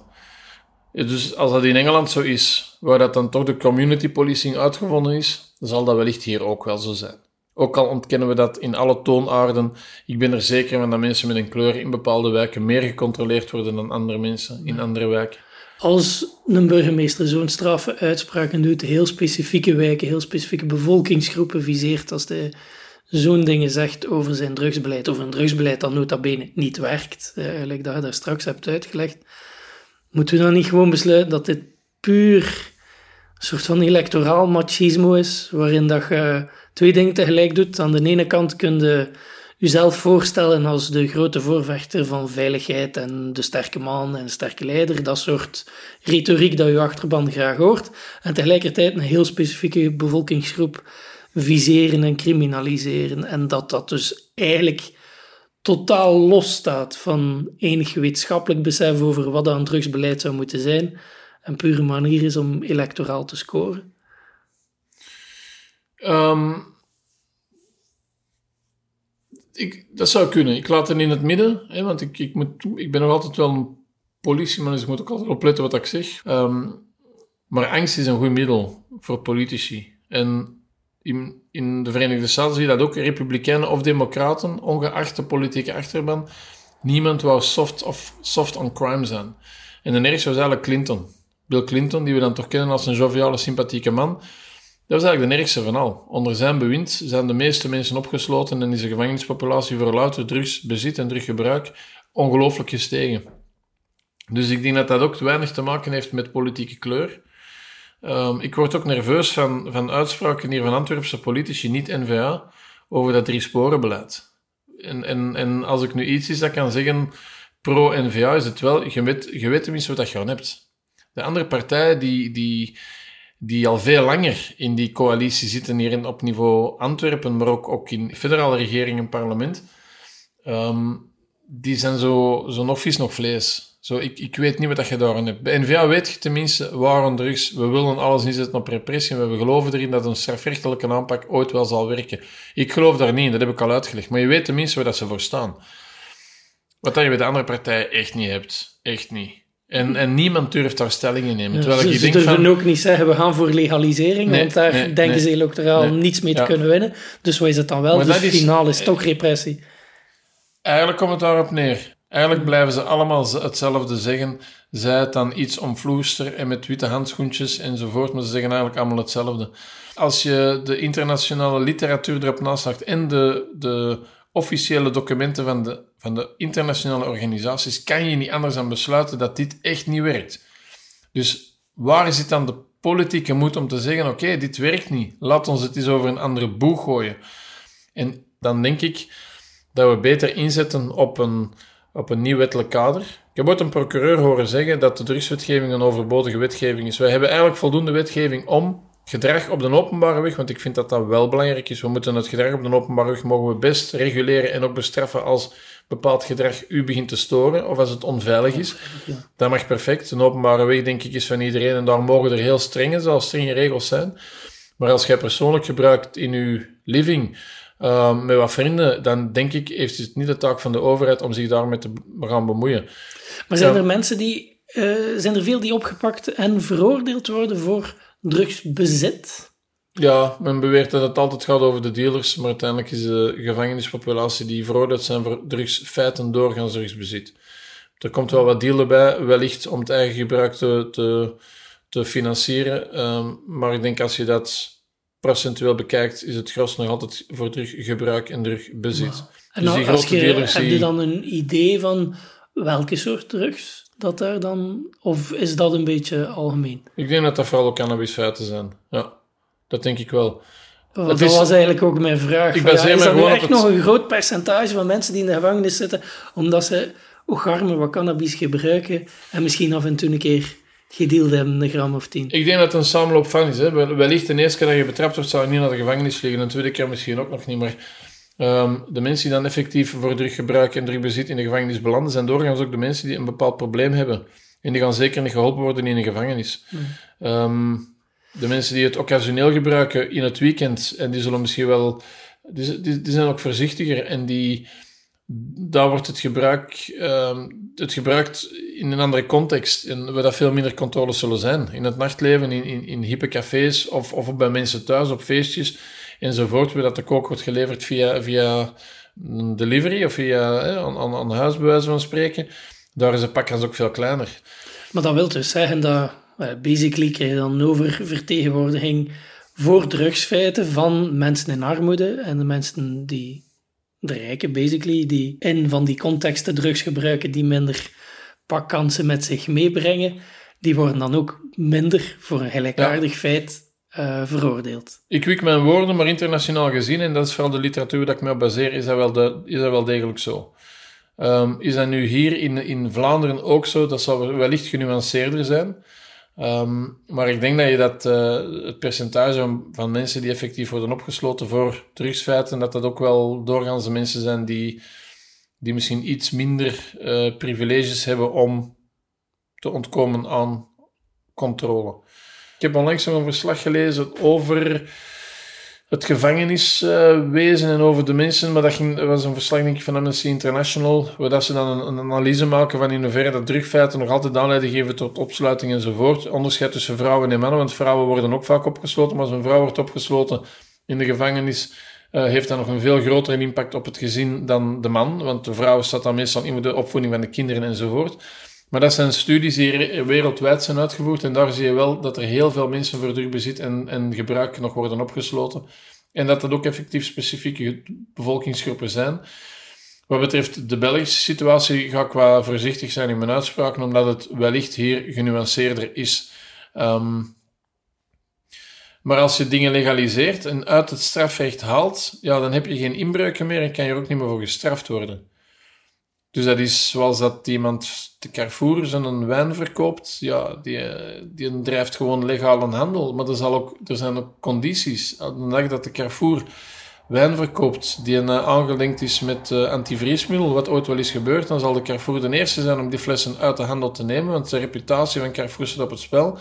Dus als dat in Engeland zo is, waar dat dan toch de community policing uitgevonden is, zal dat wellicht hier ook wel zo zijn. Ook al ontkennen we dat in alle toonaarden, ik ben er zeker van dat mensen met een kleur in bepaalde wijken meer gecontroleerd worden dan andere mensen in andere wijken. Als een burgemeester zo'n straffe uitspraken doet, heel specifieke wijken, heel specifieke bevolkingsgroepen viseert, als de zo'n dingen zegt over zijn drugsbeleid, over een drugsbeleid dat nota bene niet werkt, eh, eigenlijk dat je daar straks hebt uitgelegd, Moeten we dan niet gewoon besluiten dat dit puur een soort van electoraal machismo is, waarin dat je twee dingen tegelijk doet. Aan de ene kant kun je jezelf voorstellen als de grote voorvechter van veiligheid en de sterke man en sterke leider, dat soort retoriek dat je achterban graag hoort, en tegelijkertijd een heel specifieke bevolkingsgroep viseren en criminaliseren. En dat dat dus eigenlijk totaal los staat van enig wetenschappelijk besef over wat een drugsbeleid zou moeten zijn, een pure manier is om electoraal te scoren? Um, ik, dat zou kunnen. Ik laat het in het midden, hè, want ik, ik, moet, ik ben nog altijd wel een politieman, dus ik moet ook altijd opletten wat ik zeg. Um, maar angst is een goed middel voor politici. En in, in de Verenigde Staten zie je dat ook, republikeinen of democraten, ongeacht de politieke achterban, niemand wou soft, of soft on crime zijn. En de ergste was eigenlijk Clinton. Bill Clinton, die we dan toch kennen als een joviale, sympathieke man. Dat was eigenlijk de ergste van al. Onder zijn bewind zijn de meeste mensen opgesloten en is de gevangenispopulatie voor louter drugsbezit en druggebruik ongelooflijk gestegen. Dus ik denk dat dat ook weinig te maken heeft met politieke kleur. Um, ik word ook nerveus van, van uitspraken hier van Antwerpse politici, niet NVA, over dat drie-sporenbeleid. En, en, en als ik nu iets is dat kan zeggen pro-NVA, is het wel, je weet, je tenminste wat je aan hebt. De andere partijen die, die, die al veel langer in die coalitie zitten, hier in, op niveau Antwerpen, maar ook, in federale regering en parlement, um, die zijn zo, zo nog vis nog vlees. Zo, ik, ik weet niet wat je daar aan hebt. Bij N-VA weet je tenminste waarom drugs. We willen alles inzetten op repressie. We geloven erin dat een strafrechtelijke aanpak ooit wel zal werken. Ik geloof daar niet in, dat heb ik al uitgelegd. Maar je weet tenminste waar dat ze voor staan. Wat je bij de andere partijen echt niet hebt. Echt niet. En, en niemand durft daar stelling in nemen. Terwijl ze, ik ze denk durven van, ook niet zeggen, we gaan voor legalisering, Nee, want daar nee, denken nee. ze electoraal niets mee te Ja. kunnen winnen. Dus wat is het dan wel? Maar De dat is- finale is toch repressie. Eigenlijk komt het daarop neer. Eigenlijk blijven ze allemaal hetzelfde zeggen. Zij het dan iets omvloester en met witte handschoentjes enzovoort, maar ze zeggen eigenlijk allemaal hetzelfde. Als je de internationale literatuur erop naslaagt en de, de officiële documenten van de, van de internationale organisaties, kan je niet anders dan besluiten dat dit echt niet werkt. Dus waar zit dan de politieke moed om te zeggen: oké, dit werkt niet, laat ons het eens over een andere boeg gooien? En dan denk ik dat we beter inzetten op een, op een nieuw wettelijk kader. Ik heb ooit een procureur horen zeggen dat de drugswetgeving een overbodige wetgeving is. Wij hebben eigenlijk voldoende wetgeving om gedrag op de openbare weg, want ik vind dat dat wel belangrijk is. We moeten het gedrag op de openbare weg mogen we best reguleren en ook bestraffen als bepaald gedrag u begint te storen of als het onveilig is. Dat mag perfect. Een openbare weg, denk ik, is van iedereen en daar mogen er heel strenge, zelfs strenge regels zijn. Maar als jij persoonlijk gebruikt in uw living uh, met wat vrienden, dan denk ik, heeft het niet de taak van de overheid om zich daarmee te gaan bemoeien. Maar zijn er mensen die, eh, zijn er veel die opgepakt en veroordeeld worden voor drugsbezit? Ja, men beweert dat het altijd gaat over de dealers, maar uiteindelijk is de gevangenispopulatie die veroordeeld zijn voor drugsfeiten doorgaans drugsbezit. Er komt wel wat dealen bij, wellicht om het eigen gebruik te, te, te financieren, ehm, maar ik denk als je dat procentueel bekijkt, is het gros nog altijd voor druggebruik en drugbezit. En Dus die als grote je, dealers heb je dan een idee van welke soort drugs dat daar dan... Of is dat een beetje algemeen? Ik denk dat dat vooral ook cannabisfeiten zijn. Ja, dat denk ik wel. Dat, is- was eigenlijk ook mijn vraag. Ik van, ja, is dat nu echt het- nog een groot percentage van mensen die in de gevangenis zitten, omdat ze ogarmen wat cannabis gebruiken en misschien af en toe een keer gedeeld hebben, een gram of tien? Ik denk dat het een samenloop van is. Hè. Wel- Wellicht de eerste keer dat je betrapt wordt, zou je niet naar de gevangenis vliegen. En de tweede keer misschien ook nog niet. Maar ehm, de mensen die dan effectief voor druggebruik en drugbezit in de gevangenis belanden, zijn doorgaans ook de mensen die een bepaald probleem hebben. En die gaan zeker niet geholpen worden in een gevangenis. Ehm, de mensen die het occasioneel gebruiken in het weekend, en die zullen misschien wel... Die, die, die zijn ook voorzichtiger en die... Daar wordt het gebruik, ehm, het gebruikt in een andere context en waar dat veel minder controles zullen zijn. In het nachtleven, in, in, in hippe cafés of, of bij mensen thuis op feestjes enzovoort, waar dat de kook wordt geleverd via, via delivery of via aan, aan, huis, van spreken. Daar is de pakkans ook veel kleiner. Maar dat wil dus zeggen dat, eh, basically krijg je dan oververtegenwoordiging voor drugsfeiten van mensen in armoede en de mensen die, de rijken basically, die in van die contexten drugs gebruiken die minder pakkansen met zich meebrengen, die worden dan ook minder voor een gelijkaardig feit eh, veroordeeld. Ik wik mijn woorden, maar internationaal gezien, en dat is vooral de literatuur dat ik me op baseer, is dat wel, de, is dat wel degelijk zo. Ehm, is dat nu hier in, in Vlaanderen ook zo? Dat zal wellicht genuanceerder zijn. Ehm, maar ik denk dat je dat eh, het percentage van- mensen die effectief worden opgesloten voor drugsfeiten, dat dat ook wel doorgaans de mensen zijn die, die misschien iets minder eh, privileges hebben om te ontkomen aan controle. Ik heb onlangs nog een verslag gelezen over het gevangeniswezen en over de mensen, maar dat, ging, was een verslag van Amnesty International, waar dat ze dan een, een analyse maken van in hoeverre dat drugfeiten nog altijd aanleiding geven tot opsluiting enzovoort. Onderscheid tussen vrouwen en mannen, want vrouwen worden ook vaak opgesloten, maar als een vrouw wordt opgesloten in de gevangenis, eh, heeft dat nog een veel grotere impact op het gezin dan de man, want de vrouw staat dan meestal in de opvoeding van de kinderen enzovoort. Maar dat zijn studies die re- wereldwijd zijn uitgevoerd en daar zie je wel dat er heel veel mensen voor drugbezit en, en gebruik nog worden opgesloten. En dat dat ook effectief specifieke bevolkingsgroepen zijn. Wat betreft de Belgische situatie ga ik qua voorzichtig zijn in mijn uitspraken, omdat het wellicht hier genuanceerder is. Ehm, maar als je dingen legaliseert en uit het strafrecht haalt, ja, dan heb je geen inbreuken meer en kan je er ook niet meer voor gestraft worden. Dus dat is zoals dat iemand te Carrefour zijn wijn verkoopt. Ja, die, die drijft gewoon legaal een handel. Maar er, zal ook, er zijn ook condities. Op de dag dat de Carrefour wijn verkoopt die eh, aangelinkt is met eh, antivriesmiddel, wat ooit wel is gebeurd, dan zal de Carrefour de eerste zijn om die flessen uit de handel te nemen, want de reputatie van Carrefour staat op het spel.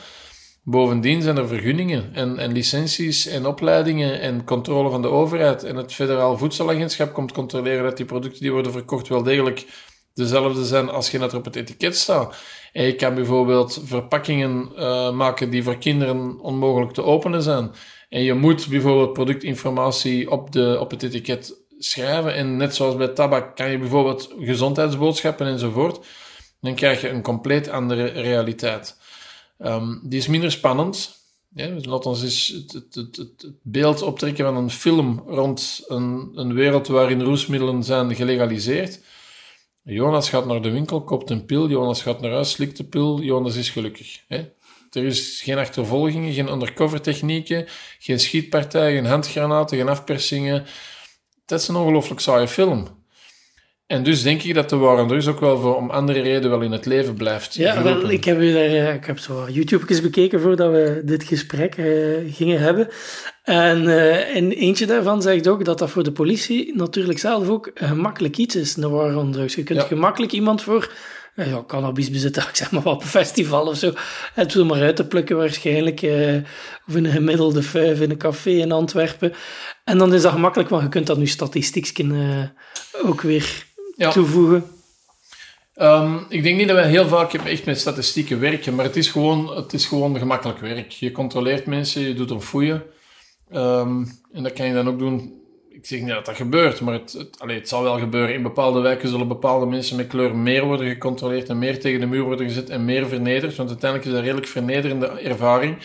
Bovendien zijn er vergunningen en, en licenties en opleidingen en controle van de overheid. En het federaal voedselagentschap komt controleren dat die producten die worden verkocht wel degelijk dezelfde zijn als je dat er op het etiket staat. En je kan bijvoorbeeld verpakkingen eh, maken die voor kinderen onmogelijk te openen zijn. En je moet bijvoorbeeld productinformatie op, de, op het etiket schrijven. En net zoals bij tabak kan je bijvoorbeeld gezondheidsboodschappen enzovoort. Dan krijg je een compleet andere realiteit. Ehm, die is minder spannend. Ja, dus het, het, het- het beeld optrekken van een film rond een, een wereld waarin roesmiddelen zijn gelegaliseerd. Jonas gaat naar de winkel, koopt een pil. Jonas gaat naar huis, slikt de pil. Jonas is gelukkig. Hè? Er is geen achtervolgingen, geen undercover technieken, geen schietpartijen, geen handgranaten, geen afpersingen. Dat is een ongelooflijk saaie film. En dus denk ik dat de war on drugs ook wel voor om andere redenen wel in het leven blijft. Ja, geroepen. wel, ik heb, u daar, eh, ik heb zo wat YouTube's bekeken voordat we dit gesprek eh, gingen hebben. En eh, in eentje daarvan zegt ook dat dat voor de politie natuurlijk zelf ook een gemakkelijk iets is, een war on drugs. Je kunt Ja. gemakkelijk iemand voor eh, ja, cannabis bezitten, ik zeg maar wat, op een festival of zo, het zo maar uit te plukken waarschijnlijk, eh, of in een gemiddelde vijf in een café in Antwerpen. En dan is dat gemakkelijk, want je kunt dat nu statistiek eh, ook weer Ja. toevoegen. Ehm, ik denk niet dat wij heel vaak echt met statistieken werken, maar het is gewoon, het is gewoon gemakkelijk werk. Je controleert mensen, je doet een foeien. Ehm, en dat kan je dan ook doen. Ik zeg niet dat dat gebeurt, maar het, het, allee, het zal wel gebeuren. In bepaalde wijken zullen bepaalde mensen met kleur meer worden gecontroleerd en meer tegen de muur worden gezet en meer vernederd. Want uiteindelijk is dat een redelijk vernederende ervaring.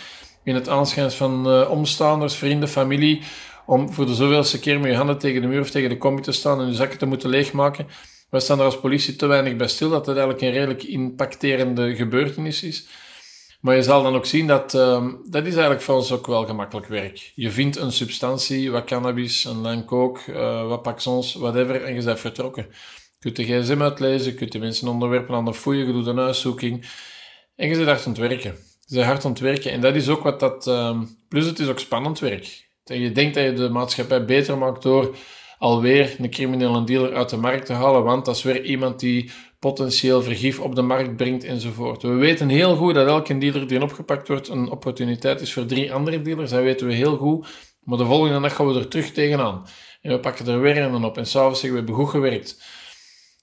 in het aanschijn van uh, omstaanders, vrienden, familie, om voor de zoveelste keer met je handen tegen de muur of tegen de combi te staan en je zakken te moeten leegmaken. Wij staan er als politie te weinig bij stil dat het eigenlijk een redelijk impacterende gebeurtenis is. Maar je zal dan ook zien dat uh, dat is eigenlijk voor ons ook wel gemakkelijk werk. Je vindt een substantie, wat cannabis, een coke, uh, wat paxons, whatever, en je bent vertrokken. Je kunt de gsm uitlezen, je kunt de mensen onderwerpen aan de fouille, je doet een uitzoeking. En je bent hard aan het werken. Je bent hard aan het werken. En dat is ook wat dat... Uh, plus het is ook spannend werk. En je denkt dat je de maatschappij beter maakt door alweer een criminele dealer uit de markt te halen, want dat is weer iemand die potentieel vergif op de markt brengt enzovoort. We weten heel goed dat elke dealer die opgepakt wordt een opportuniteit is voor drie andere dealers. Dat weten we heel goed. Maar de volgende dag gaan we er terug tegenaan. En we pakken er weer een op. En s'avonds zeggen we, hebben goed gewerkt.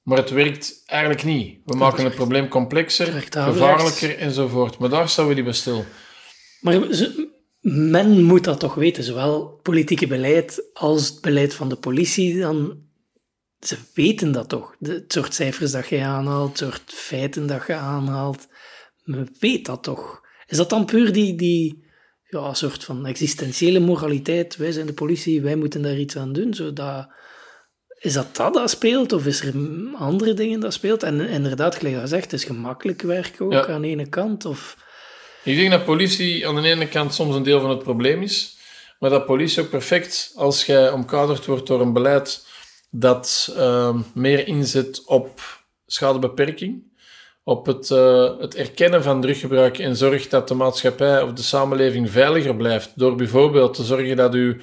Maar het werkt eigenlijk niet. We maken het probleem complexer, gevaarlijker enzovoort. Maar daar staan we die bij stil. Maar men moet dat toch weten, zowel politieke beleid als het beleid van de politie. Dan, ze weten dat toch. het soort cijfers dat je aanhaalt, het soort feiten dat je aanhaalt. Men weet dat toch. Is dat dan puur die, die ja, soort van existentiële moraliteit? Wij zijn de politie, wij moeten daar iets aan doen. Zodat, is dat dat dat speelt? Of is er andere dingen dat speelt? En inderdaad, gelijk je zegt, het is gemakkelijk werk ook aan de ene kant. Of ik denk dat politie aan de ene kant soms een deel van het probleem is, maar dat politie ook perfect, als jij omkaderd wordt door een beleid dat uh, meer inzet op schadebeperking, op het, uh, het erkennen van druggebruik en zorgt dat de maatschappij of de samenleving veiliger blijft, door bijvoorbeeld te zorgen dat u,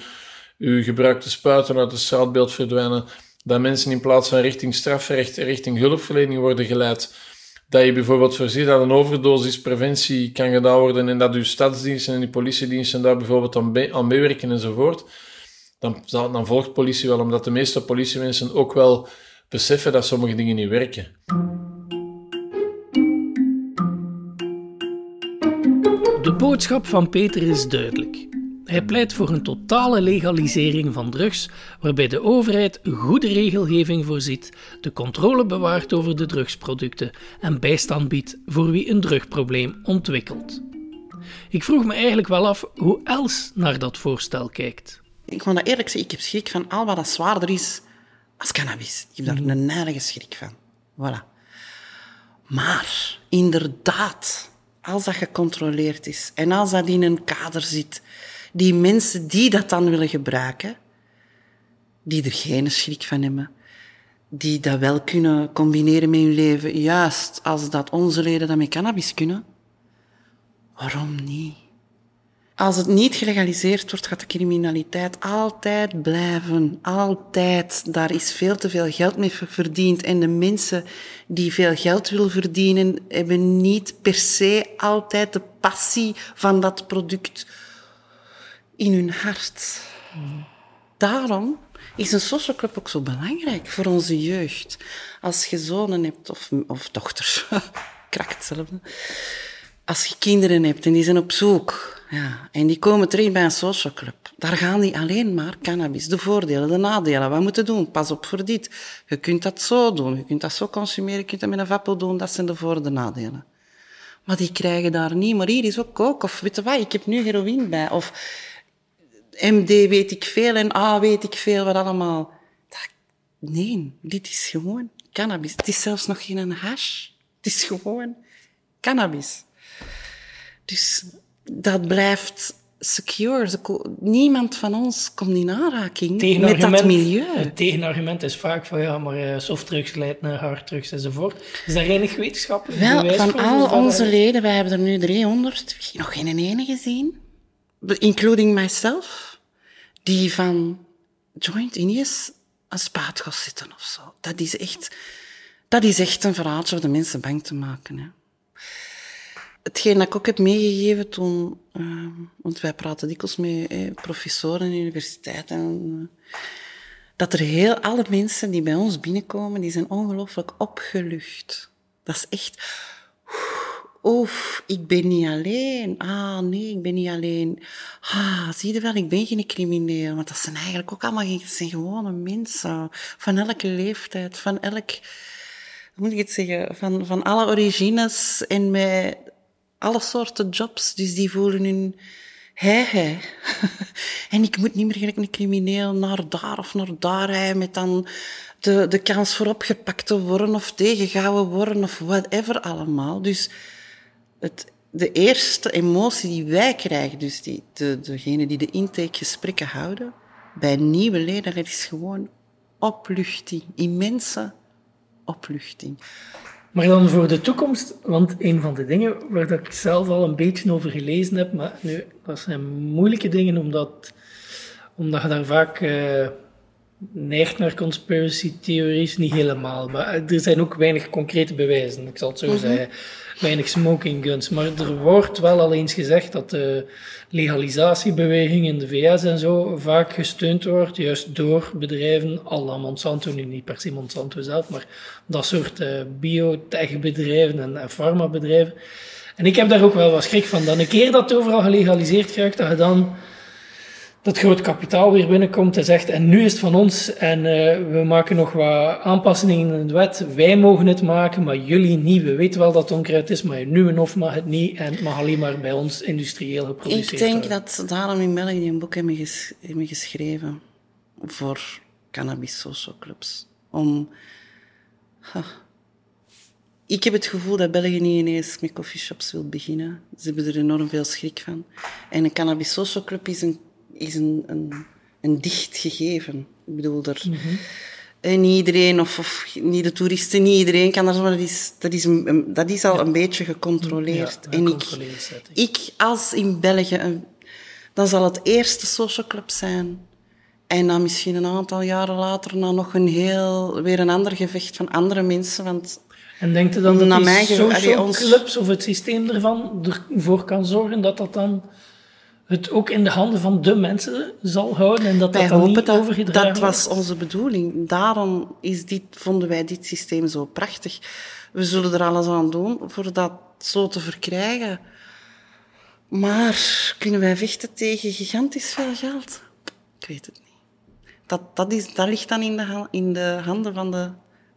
uw gebruikte spuiten uit het straatbeeld verdwijnen, dat mensen in plaats van richting strafrecht richting hulpverlening worden geleid, dat je bijvoorbeeld voorziet dat een overdosispreventie kan gedaan worden en dat je stadsdiensten en je politiediensten daar bijvoorbeeld aan, aan meewerken enzovoort, dan, dan volgt politie wel, omdat de meeste politiemensen ook wel beseffen dat sommige dingen niet werken. De boodschap van Peter is duidelijk. Hij pleit voor een totale legalisering van drugs, waarbij de overheid goede regelgeving voorziet, de controle bewaart over de drugsproducten en bijstand biedt voor wie een drugprobleem ontwikkelt. Ik vroeg me eigenlijk wel af hoe Els naar dat voorstel kijkt. Ik moet dat eerlijk zeggen, ik heb schrik van al wat dat zwaarder is als cannabis. Ik heb daar een nergens schrik van. Voilà. Maar inderdaad, als dat gecontroleerd is en als dat in een kader zit die mensen die dat dan willen gebruiken, die er geen schrik van hebben, die dat wel kunnen combineren met hun leven, juist als dat onze leden dat met cannabis kunnen, waarom niet? Als het niet gelegaliseerd wordt, gaat de criminaliteit altijd blijven. Altijd. Daar is veel te veel geld mee verdiend. En de mensen die veel geld willen verdienen, hebben niet per se altijd de passie van dat product in hun hart. Daarom is een social club ook zo belangrijk voor onze jeugd. Als je zonen hebt of, of dochters, krak hetzelfde. Als je kinderen hebt en die zijn op zoek, ja, en die komen terecht bij een social club, daar gaan die alleen maar cannabis. De voordelen, de nadelen, wat moeten doen, pas op voor dit. Je kunt dat zo doen, je kunt dat zo consumeren, je kunt dat met een vappel doen, dat zijn de voor- de nadelen. Maar die krijgen daar niet, maar hier is ook kook, of weet je wat, ik heb nu heroïne bij, of MD weet ik veel en A weet ik veel, wat allemaal. nee, dit is gewoon cannabis. Het is zelfs nog geen hash. Het is gewoon cannabis. Dus dat blijft secure. Niemand van ons komt in aanraking met dat milieu. Het tegenargument is vaak van ja, maar eh, softdrugs leidt naar harddrugs enzovoort. Is daar enig wetenschappelijk Wel, bewijs van voor? al onze leden, wij hebben er nu 300, nog geen ene gezien including myself, die van joint Indies een spaat zitten of zo. Dat is echt, dat is echt een verhaaltje om de mensen bang te maken. Hè. Hetgeen dat ik ook heb meegegeven toen, uh, want wij praten dikwijls met eh, professoren in universiteiten, uh, dat er heel, alle mensen die bij ons binnenkomen, die zijn ongelooflijk opgelucht. Dat is echt, Oef, ik ben niet alleen. Ah, nee, ik ben niet alleen. Ah, zie je wel, ik ben geen crimineel. Want dat zijn eigenlijk ook allemaal geen, zijn gewone mensen. Van elke leeftijd, van elk... Hoe moet ik het zeggen? Van, van alle origines en met alle soorten jobs. Dus die voelen hun hij, hij. en ik moet niet meer gelijk een crimineel naar daar of naar daar rijden met dan de, de kans voor opgepakt te worden of tegengehouden worden of whatever allemaal. Dus het, de eerste emotie die wij krijgen, dus die, de, degene die de intakegesprekken houden, bij nieuwe leden, dat is gewoon opluchting, immense opluchting. Maar dan voor de toekomst, want een van de dingen waar ik zelf al een beetje over gelezen heb, maar nu, dat zijn moeilijke dingen omdat, omdat je daar vaak uh, neigt naar conspiracy theories, niet helemaal, maar er zijn ook weinig concrete bewijzen, ik zal het zo mhm. zeggen weinig smoking guns. Maar er wordt wel al eens gezegd dat de legalisatiebeweging in de VS en zo vaak gesteund wordt, juist door bedrijven, al la Monsanto, nu niet per se Monsanto zelf, maar dat soort uh, biotech-bedrijven en, en farmabedrijven. En ik heb daar ook wel wat schrik van. Dan een keer dat overal gelegaliseerd raakt, dat je dan dat groot kapitaal weer binnenkomt en zegt, en nu is het van ons en uh, we maken nog wat aanpassingen in de wet. Wij mogen het maken, maar jullie niet. We weten wel dat het onkruid is, maar nu en of mag het niet en het mag alleen maar bij ons industrieel geproduceerd Ik denk dat ze daarom in België een boek hebben, ges hebben geschreven voor cannabis social clubs. Om... Ik heb het gevoel dat België niet ineens met coffeeshops wil beginnen. Ze hebben er enorm veel schrik van. En een cannabis social club is een is een, een, een dicht gegeven. Ik bedoel, er, mm niet iedereen, of, of, niet de toeristen, niet iedereen kan daar zo, dat is, dat is, een, dat is al een beetje gecontroleerd. Ja, en ik, ik, als in België, dan zal het eerste social club zijn. En dan misschien een aantal jaren later dan nog een heel, weer een ander gevecht van andere mensen. Want en denkt u dan dat die social clubs of het systeem ervan ervoor kan zorgen dat dat dan het ook in de handen van de mensen zal houden en dat dat dan niet dat, overgedragen Dat was onze bedoeling. Daarom is dit, vonden wij dit systeem zo prachtig. We zullen er alles aan doen voor dat zo te verkrijgen. Maar kunnen wij vechten tegen gigantisch veel geld? Ik weet het niet. Dat, dat, is, dat ligt dan in de, in de handen van de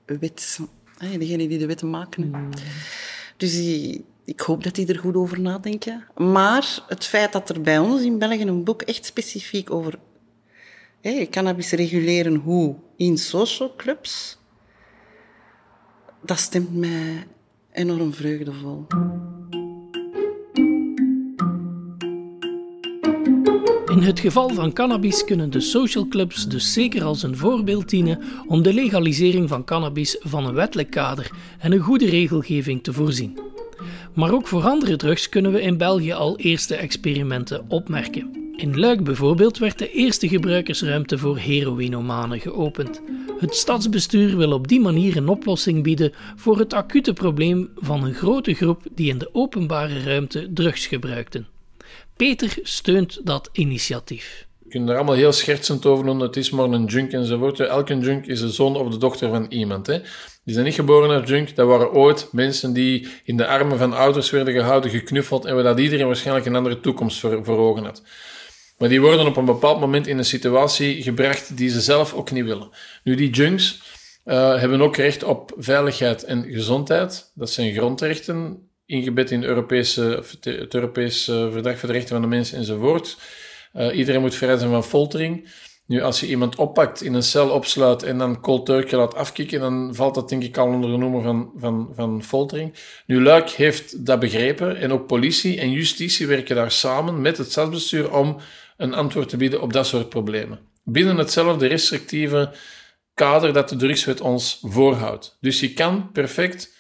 wet. Degene die de wetten maken. Mm. Dus die, ik hoop dat die er goed over nadenken. Maar het feit dat er bij ons in België een boek echt specifiek over cannabis reguleren hoe in social clubs, dat stemt mij enorm vreugdevol. In het geval van cannabis kunnen de social clubs dus zeker als een voorbeeld dienen om de legalisering van cannabis van een wettelijk kader en een goede regelgeving te voorzien. Maar ook voor andere drugs kunnen we in België al eerste experimenten opmerken. In Luik bijvoorbeeld werd de eerste gebruikersruimte voor heroïnomanen geopend. Het stadsbestuur wil op die manier een oplossing bieden voor het acute probleem van een grote groep die in de openbare ruimte drugs gebruikten. Peter steunt dat initiatief. Je kunt er allemaal heel schertsend over doen, het is maar een junk enzovoort. Elke junk is de zoon of de dochter van iemand. Hè? Die zijn niet geboren als junk. Dat waren ooit mensen die in de armen van ouders werden gehouden, geknuffeld en waar dat iedereen waarschijnlijk een andere toekomst voor, ogen had. Maar die worden op een bepaald moment in een situatie gebracht die ze zelf ook niet willen. Nu, die junks uh, hebben ook recht op veiligheid en gezondheid. Dat zijn grondrechten, ingebed in Europese, het Europees uh, Verdrag voor de Rechten van de Mens enzovoort. Uh, iedereen moet vrij zijn van foltering. Nu, als je iemand oppakt, in een cel opsluit en dan cold turkey laat afkicken, dan valt dat denk ik al onder de noemer van, van, van foltering. Nu, Luik heeft dat begrepen en ook politie en justitie werken daar samen met het stadsbestuur om een antwoord te bieden op dat soort problemen. Binnen hetzelfde restrictieve kader dat de drugswet ons voorhoudt. Dus je kan perfect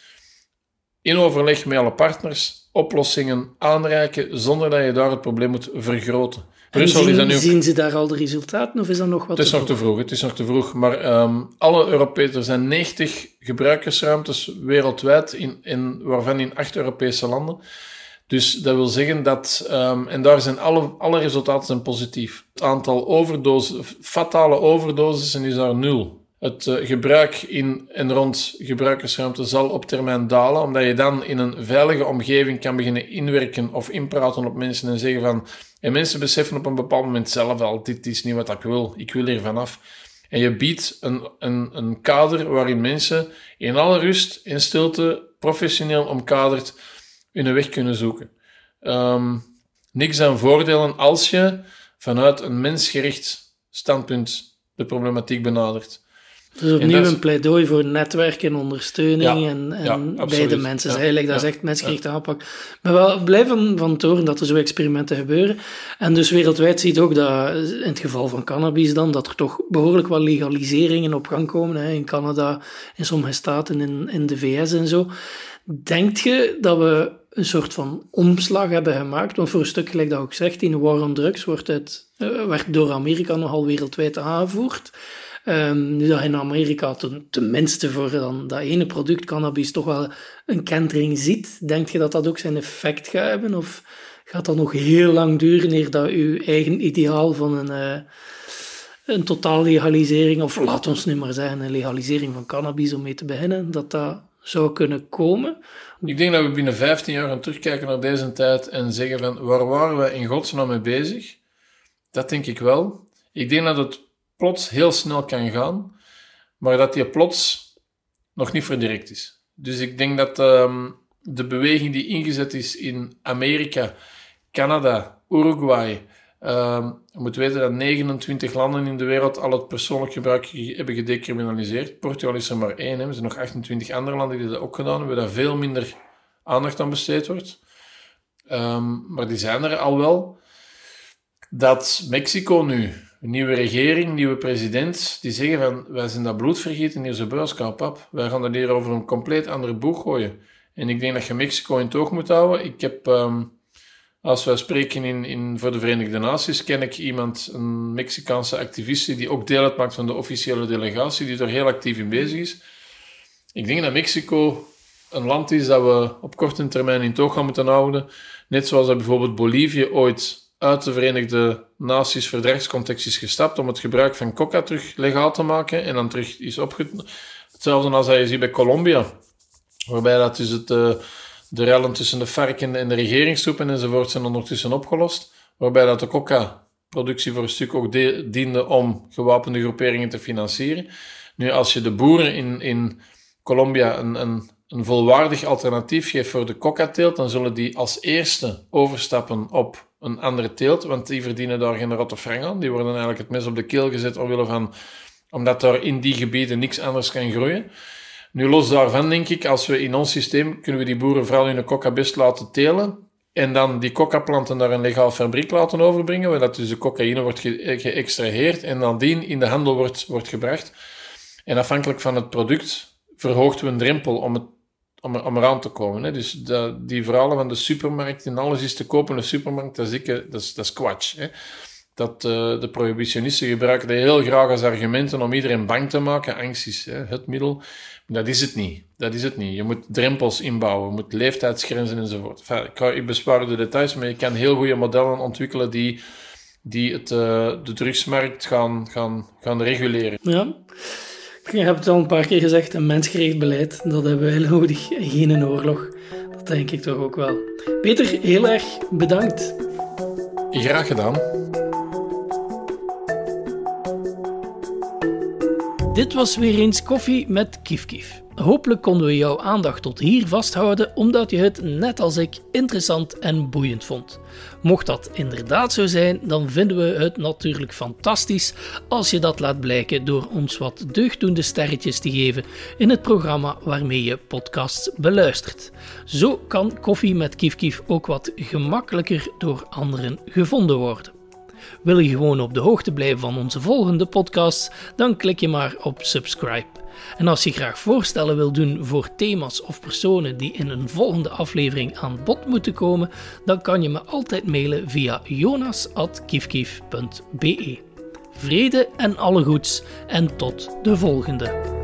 in overleg met alle partners oplossingen aanreiken zonder dat je daar het probleem moet vergroten. Brussel zien, is nu... zien ze daar al de resultaten of is dat nog wat Het is nog te vroeg, het is nog te vroeg. Maar um, alle Europese, er zijn 90 gebruikersruimtes wereldwijd, in, in, waarvan in acht Europese landen. Dus dat wil zeggen dat, um, en daar zijn alle, alle resultaten zijn positief. Het aantal overdoses, fatale overdoses is daar nul. Het uh, gebruik in en rond gebruikersruimte zal op termijn dalen, omdat je dan in een veilige omgeving kan beginnen inwerken of inpraten op mensen en zeggen van en mensen beseffen op een bepaald moment zelf al, dit is niet wat ik wil, ik wil hier vanaf. En je biedt een, een, een kader waarin mensen in alle rust en stilte, professioneel omkaderd, hun weg kunnen zoeken. Um, niks aan voordelen als je vanuit een mensgericht standpunt de problematiek benadert. Dus opnieuw een pleidooi voor netwerk en ondersteuning en, en ja, beide mensen. Ja, eigenlijk, dat is echt mensgerichte aanpak. Maar wel blij van, van toren dat er zo experimenten gebeuren. En dus wereldwijd ziet ook dat, in het geval van cannabis dan, dat er toch behoorlijk wat legaliseringen op gang komen. Hè, in Canada, in sommige staten, in, in de VS en zo. Denkt je dat we een soort van omslag hebben gemaakt? Want voor een stuk, gelijk dat ook zegt, in de war on drugs wordt het, uh, werd door Amerika nogal wereldwijd aangevoerd. Um, nu dat in Amerika ten, tenminste voor dan dat ene product cannabis toch wel een kentering ziet, denk je dat dat ook zijn effect gaat hebben? Of gaat dat nog heel lang duren eer dat uw eigen ideaal van een, uh, een totaal legalisering, of laat ons nu maar zeggen, een legalisering van cannabis om mee te beginnen, dat dat zou kunnen komen? Ik denk dat we binnen 15 jaar gaan terugkijken naar deze tijd en zeggen van waar waren we in godsnaam mee bezig? Dat denk ik wel. Ik denk dat het plots heel snel kan gaan, maar dat die plots nog niet voor direct is. Dus ik denk dat um, de beweging die ingezet is in Amerika, Canada, Uruguay, um, moet weten dat 29 landen in de wereld al het persoonlijk gebruik hebben gedecriminaliseerd. Portugal is er maar één. Er zijn nog 28 andere landen die dat ook gedaan hebben, daar veel minder aandacht aan besteed wordt. Um, maar die zijn er al wel. Dat Mexico nu nieuwe regering, nieuwe president, die zeggen van wij zijn dat bloedvergieten hier zo buiskap pap. Wij gaan dat hier over een compleet andere boeg gooien. En ik denk dat je Mexico in toog moet houden. Ik heb, um, als wij spreken in, in, voor de Verenigde Naties, ken ik iemand, een Mexicaanse activiste, die ook deel uitmaakt van de officiële delegatie, die er heel actief in bezig is. Ik denk dat Mexico een land is dat we op korte termijn in toog gaan moeten houden. Net zoals bijvoorbeeld Bolivie ooit uit de Verenigde Naties verdragscontext is gestapt om het gebruik van coca terug legaal te maken en dan terug is opgenomen. Hetzelfde als je ziet bij Colombia, waarbij dat dus het, uh, de rellen tussen de FARC en de, en de regeringstroepen enzovoort zijn ondertussen opgelost, waarbij dat de coca-productie voor een stuk ook diende om gewapende groeperingen te financieren. Nu, als je de boeren in, in Colombia een, een, een volwaardig alternatief geeft voor de coca-teelt, dan zullen die als eerste overstappen op een andere teelt, want die verdienen daar geen rotte frank aan. Die worden eigenlijk het mes op de keel gezet omwille van, omdat daar in die gebieden niks anders kan groeien. Nu, los daarvan denk ik, als we in ons systeem kunnen we die boeren vooral hun coca best laten telen en dan die coca-planten naar een legaal fabriek laten overbrengen, waar dat dus de cocaïne wordt ge geëxtraheerd en dan die in de handel wordt, wordt gebracht. En afhankelijk van het product verhoogt we een drempel om het om, om eraan te komen. Hè. Dus die verhalen van de supermarkt en alles is te kopen in de supermarkt, dat is, ik, dat is, dat is kwatsch. Hè. Dat uh, de prohibitionisten gebruiken dat heel graag als argumenten om iedereen bang te maken. Angst is hè, het middel. Dat is het niet. Dat is het niet. Je moet drempels inbouwen, je moet leeftijdsgrenzen enzovoort. Enfin, ik, ik bespaar de details, maar je kan heel goede modellen ontwikkelen die, die het, uh, de drugsmarkt gaan, gaan, gaan reguleren. Ja. Je hebt het al een paar keer gezegd, een mensgericht beleid, dat hebben wij nodig, geen een oorlog. Dat denk ik toch ook wel. Peter, heel erg bedankt. Graag gedaan. Dit was weer eens koffie met Kief Kief. Hopelijk konden we jouw aandacht tot hier vasthouden, omdat je het, net als ik, interessant en boeiend vond. Mocht dat inderdaad zo zijn, dan vinden we het natuurlijk fantastisch als je dat laat blijken door ons wat deugdoende sterretjes te geven in het programma waarmee je podcasts beluistert. Zo kan Koffie met Kief Kief ook wat gemakkelijker door anderen gevonden worden. Wil je gewoon op de hoogte blijven van onze volgende podcasts, dan klik je maar op subscribe. En als je graag voorstellen wil doen voor thema's of personen die in een volgende aflevering aan bod moeten komen, dan kan je me altijd mailen via jonas.kiefkief.be. Vrede en alle goeds en tot de volgende.